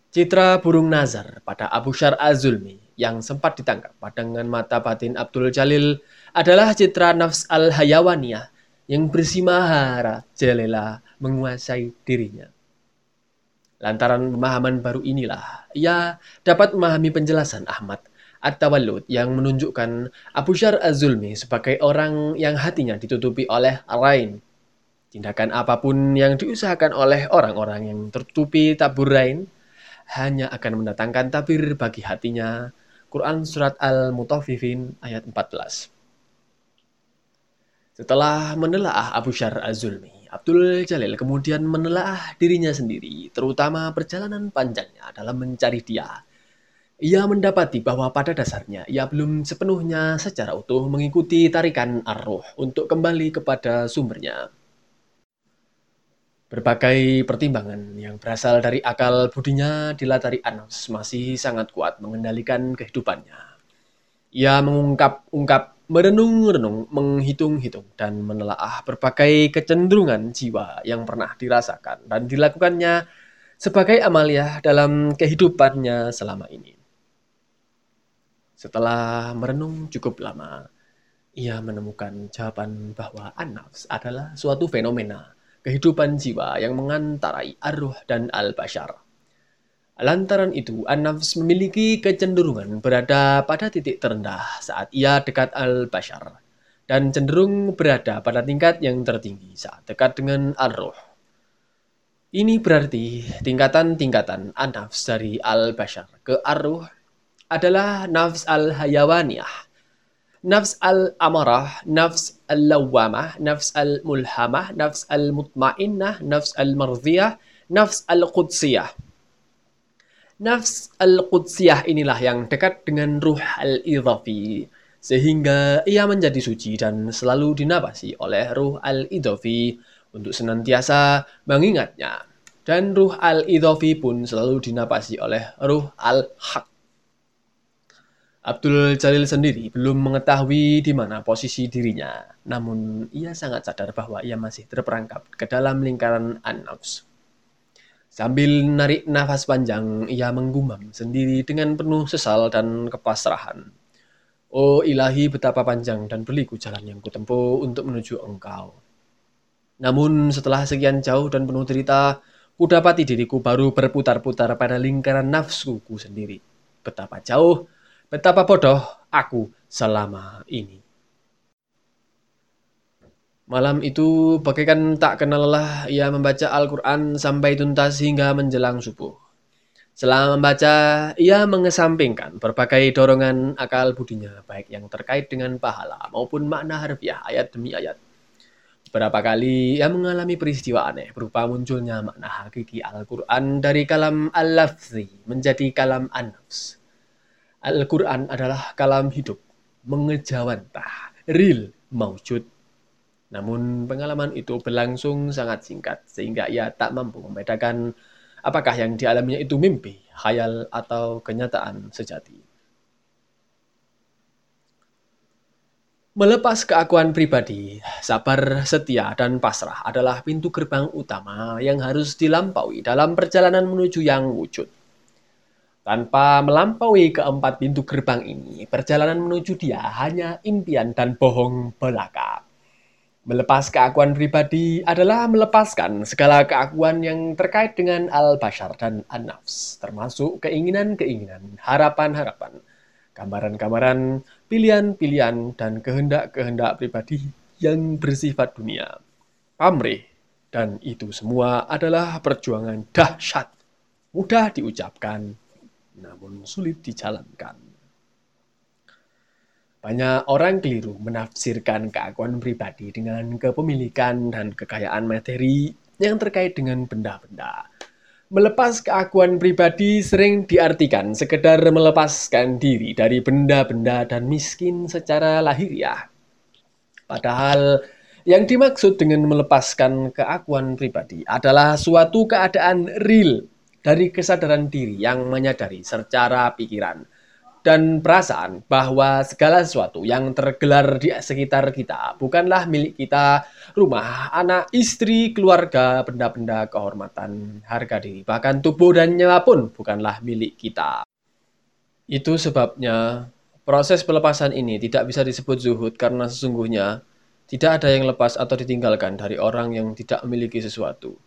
Citra burung nazar pada Abu Syar Az-Zulmi yang sempat ditangkap dengan mata batin Abdul Jalil adalah citra nafs al-hayawaniyah yang bersimahara jelela menguasai dirinya. Lantaran pemahaman baru inilah, ia dapat memahami penjelasan Ahmad At-Tawallud yang menunjukkan Abu Syar Az-Zulmi sebagai orang yang hatinya ditutupi oleh rain. Tindakan apa pun yang diusahakan oleh orang-orang yang tertutupi tabur rain hanya akan mendatangkan tabir bagi hatinya. Quran Surat Al-Mutaffifin ayat 14 Setelah menelaah Abu Syar Az-Zulmi, Abdul Jalil kemudian menelaah dirinya sendiri, terutama perjalanan panjangnya dalam mencari dia ia mendapati bahwa pada dasarnya ia belum sepenuhnya secara utuh mengikuti tarikan arroh untuk kembali kepada sumbernya. Berbagai pertimbangan yang berasal dari akal budinya dilatari Anas masih sangat kuat mengendalikan kehidupannya. Ia mengungkap-ungkap, merenung-renung, menghitung-hitung, dan menelaah berbagai kecenderungan jiwa yang pernah dirasakan dan dilakukannya sebagai amalia dalam kehidupannya selama ini. Setelah merenung cukup lama, ia menemukan jawaban bahwa an-nafs adalah suatu fenomena kehidupan jiwa yang mengantarai arwah dan al-bashar. Lantaran itu, an-nafs memiliki kecenderungan berada pada titik terendah saat ia dekat al-bashar dan cenderung berada pada tingkat yang tertinggi saat dekat dengan al-ruh. Ini berarti tingkatan-tingkatan an-nafs dari al-bashar ke ar-ruh adalah nafs al-hayawaniyah, nafs al-amarah, nafs al-lawamah, nafs al-mulhamah, nafs al-mutmainnah, nafs al-mardiyah, nafs al-qudsiyah. Nafs al-qudsiyah inilah yang dekat dengan ruh al-idhafi, sehingga ia menjadi suci dan selalu dinapasi oleh ruh al-idhafi untuk senantiasa mengingatnya. Dan ruh al-idhafi pun selalu dinapasi oleh ruh al-haq Abdul Jalil sendiri belum mengetahui di mana posisi dirinya, namun ia sangat sadar bahwa ia masih terperangkap ke dalam lingkaran An-Nafs. Sambil narik nafas panjang, ia menggumam sendiri dengan penuh sesal dan kepasrahan. Oh ilahi betapa panjang dan berliku jalan yang kutempuh untuk menuju engkau. Namun setelah sekian jauh dan penuh cerita, kudapati diriku baru berputar-putar pada lingkaran nafsuku sendiri. Betapa jauh Betapa bodoh aku selama ini. Malam itu bagaikan tak kenal lelah ia membaca Al-Quran sampai tuntas hingga menjelang subuh. Selama membaca, ia mengesampingkan berbagai dorongan akal budinya, baik yang terkait dengan pahala maupun makna harfiah ayat demi ayat. Beberapa kali ia mengalami peristiwa aneh berupa munculnya makna hakiki Al-Quran dari kalam al-lafzi menjadi kalam an-nafs. Al-Quran adalah kalam hidup, mengejawantah, real, maujud. Namun pengalaman itu berlangsung sangat singkat, sehingga ia tak mampu membedakan apakah yang dialaminya itu mimpi, khayal, atau kenyataan sejati. Melepas keakuan pribadi, sabar, setia, dan pasrah adalah pintu gerbang utama yang harus dilampaui dalam perjalanan menuju yang wujud. Tanpa melampaui keempat pintu gerbang ini, perjalanan menuju dia hanya impian dan bohong belaka. Melepas keakuan pribadi adalah melepaskan segala keakuan yang terkait dengan al-bashar dan an-nafs, termasuk keinginan-keinginan, harapan-harapan, gambaran-gambaran, pilihan-pilihan, dan kehendak-kehendak pribadi yang bersifat dunia. Pamrih, dan itu semua adalah perjuangan dahsyat, mudah diucapkan, namun sulit dijalankan. Banyak orang keliru menafsirkan keakuan pribadi dengan kepemilikan dan kekayaan materi yang terkait dengan benda-benda. Melepas keakuan pribadi sering diartikan sekedar melepaskan diri dari benda-benda dan miskin secara lahiriah. Padahal yang dimaksud dengan melepaskan keakuan pribadi adalah suatu keadaan real dari kesadaran diri yang menyadari secara pikiran dan perasaan bahwa segala sesuatu yang tergelar di sekitar kita bukanlah milik kita, rumah, anak, istri, keluarga, benda-benda kehormatan, harga diri, bahkan tubuh dan nyawa pun bukanlah milik kita. Itu sebabnya proses pelepasan ini tidak bisa disebut zuhud karena sesungguhnya tidak ada yang lepas atau ditinggalkan dari orang yang tidak memiliki sesuatu.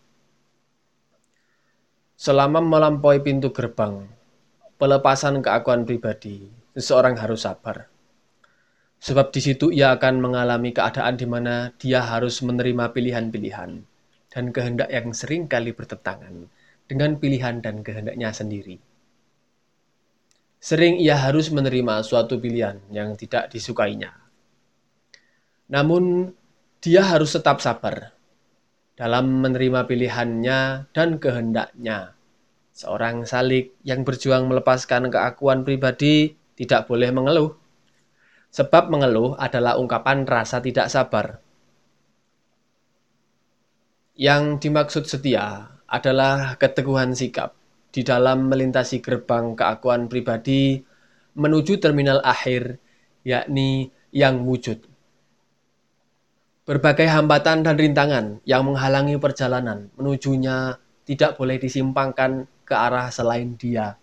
Selama melampaui pintu gerbang, pelepasan keakuan pribadi, seseorang harus sabar. Sebab di situ ia akan mengalami keadaan di mana dia harus menerima pilihan-pilihan dan kehendak yang sering kali bertentangan dengan pilihan dan kehendaknya sendiri. Sering ia harus menerima suatu pilihan yang tidak disukainya. Namun, dia harus tetap sabar dalam menerima pilihannya dan kehendaknya, Seorang salik yang berjuang melepaskan keakuan pribadi tidak boleh mengeluh. Sebab mengeluh adalah ungkapan rasa tidak sabar. Yang dimaksud setia adalah keteguhan sikap di dalam melintasi gerbang keakuan pribadi menuju terminal akhir, yakni yang wujud. Berbagai hambatan dan rintangan yang menghalangi perjalanan menujunya tidak boleh disimpangkan ke arah selain dia.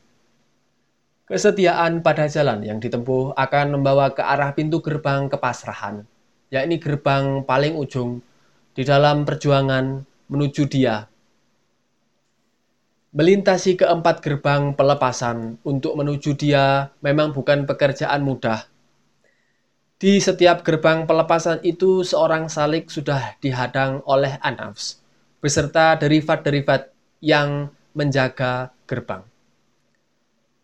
Kesetiaan pada jalan yang ditempuh akan membawa ke arah pintu gerbang kepasrahan, yakni gerbang paling ujung di dalam perjuangan menuju dia. Melintasi keempat gerbang pelepasan untuk menuju dia memang bukan pekerjaan mudah. Di setiap gerbang pelepasan itu seorang salik sudah dihadang oleh anafs, beserta derivat-derivat yang menjaga gerbang.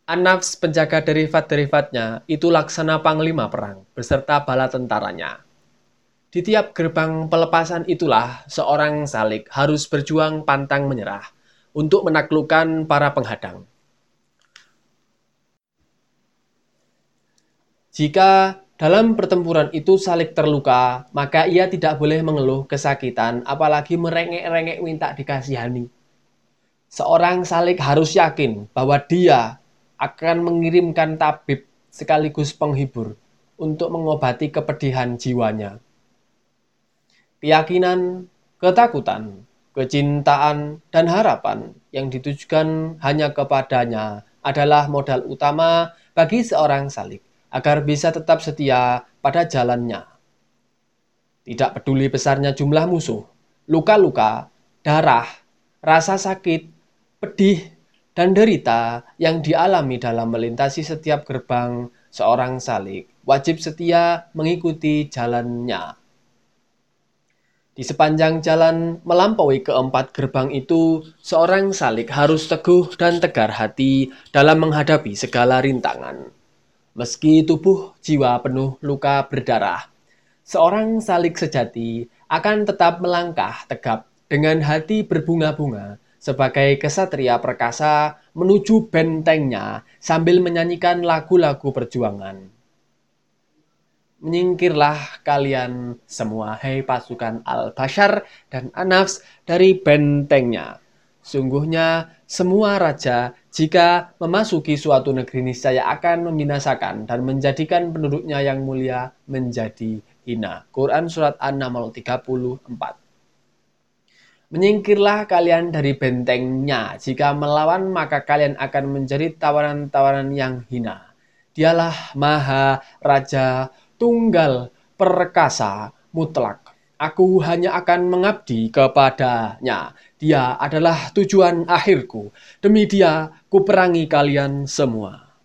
Anafs penjaga derivat-derivatnya itu laksana panglima perang beserta bala tentaranya. Di tiap gerbang pelepasan itulah seorang salik harus berjuang pantang menyerah untuk menaklukkan para penghadang. Jika dalam pertempuran itu salik terluka, maka ia tidak boleh mengeluh kesakitan, apalagi merengek-rengek minta dikasihani seorang salik harus yakin bahwa dia akan mengirimkan tabib sekaligus penghibur untuk mengobati kepedihan jiwanya. Keyakinan, ketakutan, kecintaan, dan harapan yang ditujukan hanya kepadanya adalah modal utama bagi seorang salik agar bisa tetap setia pada jalannya. Tidak peduli besarnya jumlah musuh, luka-luka, darah, rasa sakit, pedih, dan derita yang dialami dalam melintasi setiap gerbang seorang salik wajib setia mengikuti jalannya. Di sepanjang jalan melampaui keempat gerbang itu, seorang salik harus teguh dan tegar hati dalam menghadapi segala rintangan. Meski tubuh jiwa penuh luka berdarah, seorang salik sejati akan tetap melangkah tegap dengan hati berbunga-bunga sebagai kesatria perkasa menuju bentengnya sambil menyanyikan lagu-lagu perjuangan. Menyingkirlah kalian semua, hei pasukan Al-Bashar dan Anafs dari bentengnya. Sungguhnya semua raja jika memasuki suatu negeri niscaya akan membinasakan dan menjadikan penduduknya yang mulia menjadi hina. Quran Surat An-Naml 34 Menyingkirlah kalian dari bentengnya. Jika melawan, maka kalian akan menjadi tawanan-tawanan yang hina. Dialah Maha Raja Tunggal Perkasa Mutlak. Aku hanya akan mengabdi kepadanya. Dia adalah tujuan akhirku. Demi dia, ku perangi kalian semua.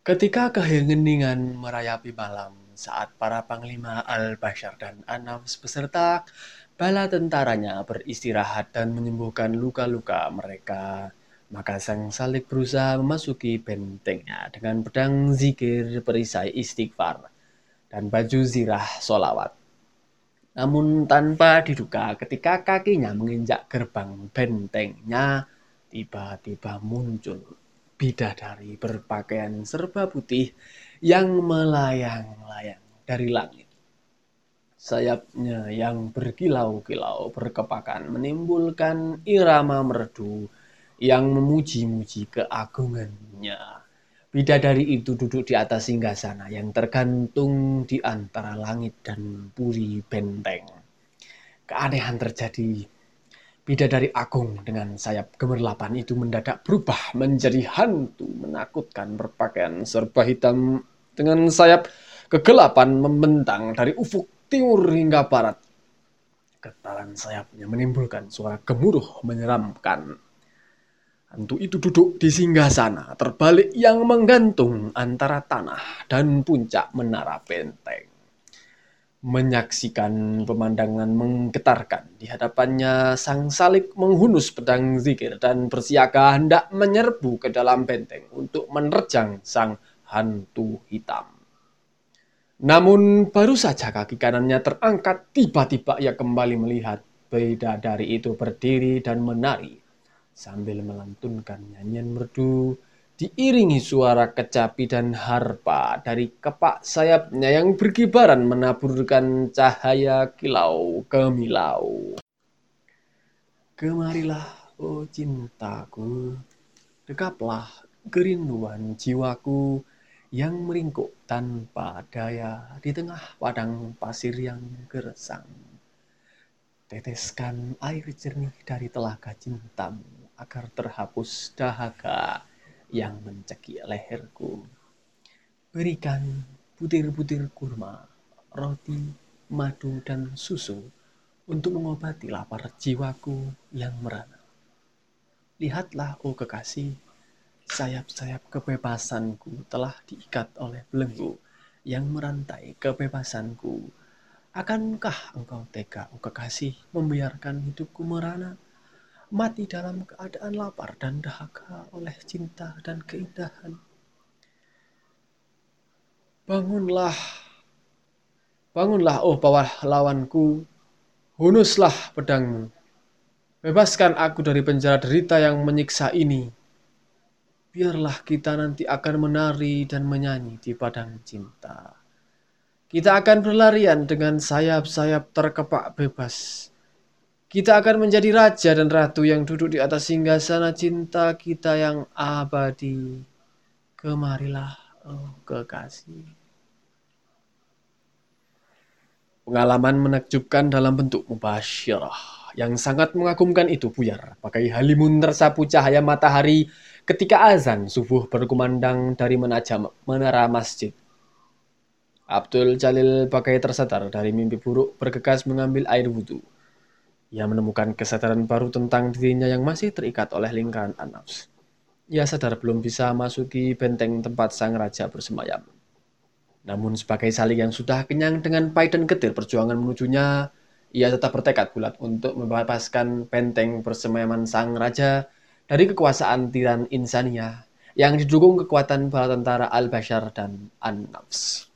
Ketika keheningan merayapi malam, saat para panglima Al-Bashar dan Anams beserta bala tentaranya beristirahat dan menyembuhkan luka-luka mereka. Maka sang salik berusaha memasuki bentengnya dengan pedang zikir perisai istighfar dan baju zirah solawat. Namun tanpa diduga ketika kakinya menginjak gerbang bentengnya, tiba-tiba muncul bidadari berpakaian serba putih yang melayang-layang dari langit. Sayapnya yang berkilau-kilau berkepakan menimbulkan irama merdu yang memuji-muji keagungannya. Bidadari itu duduk di atas singgasana yang tergantung di antara langit dan puri benteng. Keanehan terjadi. Bidadari agung dengan sayap gemerlapan itu mendadak berubah menjadi hantu menakutkan berpakaian serba hitam dengan sayap kegelapan membentang dari ufuk timur hingga barat. Getaran sayapnya menimbulkan suara gemuruh menyeramkan. Hantu itu duduk di singgah sana, terbalik yang menggantung antara tanah dan puncak menara benteng. Menyaksikan pemandangan menggetarkan di hadapannya, sang salik menghunus pedang zikir dan bersiaga hendak menyerbu ke dalam benteng untuk menerjang sang hantu hitam. Namun baru saja kaki kanannya terangkat, tiba-tiba ia kembali melihat bidadari itu berdiri dan menari. Sambil melantunkan nyanyian merdu diiringi suara kecapi dan harpa dari kepak sayapnya yang berkibaran menaburkan cahaya kilau kemilau. Kemarilah, oh cintaku, dekaplah kerinduan jiwaku yang meringkuk tanpa daya di tengah padang pasir yang gersang. Teteskan air jernih dari telaga cintamu agar terhapus dahaga yang mencekik leherku. Berikan butir-butir kurma, roti, madu, dan susu untuk mengobati lapar jiwaku yang merana. Lihatlah, oh kekasih, Sayap-sayap kebebasanku telah diikat oleh belenggu yang merantai kebebasanku. Akankah engkau tega, oh kekasih, membiarkan hidupku merana, mati dalam keadaan lapar dan dahaga oleh cinta dan keindahan? Bangunlah, bangunlah, oh bawah lawanku, hunuslah pedangmu. Bebaskan aku dari penjara derita yang menyiksa ini biarlah kita nanti akan menari dan menyanyi di padang cinta. Kita akan berlarian dengan sayap-sayap terkepak bebas. Kita akan menjadi raja dan ratu yang duduk di atas singgasana cinta kita yang abadi. Kemarilah, oh kekasih. Pengalaman menakjubkan dalam bentuk mubasyirah yang sangat mengagumkan itu buyar. Pakai halimun tersapu cahaya matahari ketika azan subuh berkumandang dari menara masjid. Abdul Jalil pakai tersadar dari mimpi buruk bergegas mengambil air wudhu. Ia menemukan kesadaran baru tentang dirinya yang masih terikat oleh lingkaran anafs. Ia sadar belum bisa masuki benteng tempat sang raja bersemayam. Namun sebagai salik yang sudah kenyang dengan pahit dan getir perjuangan menujunya, ia tetap bertekad bulat untuk membebaskan benteng persemayaman sang raja dari kekuasaan tiran insania yang didukung kekuatan bala tentara al-Bashar dan An-Nafs.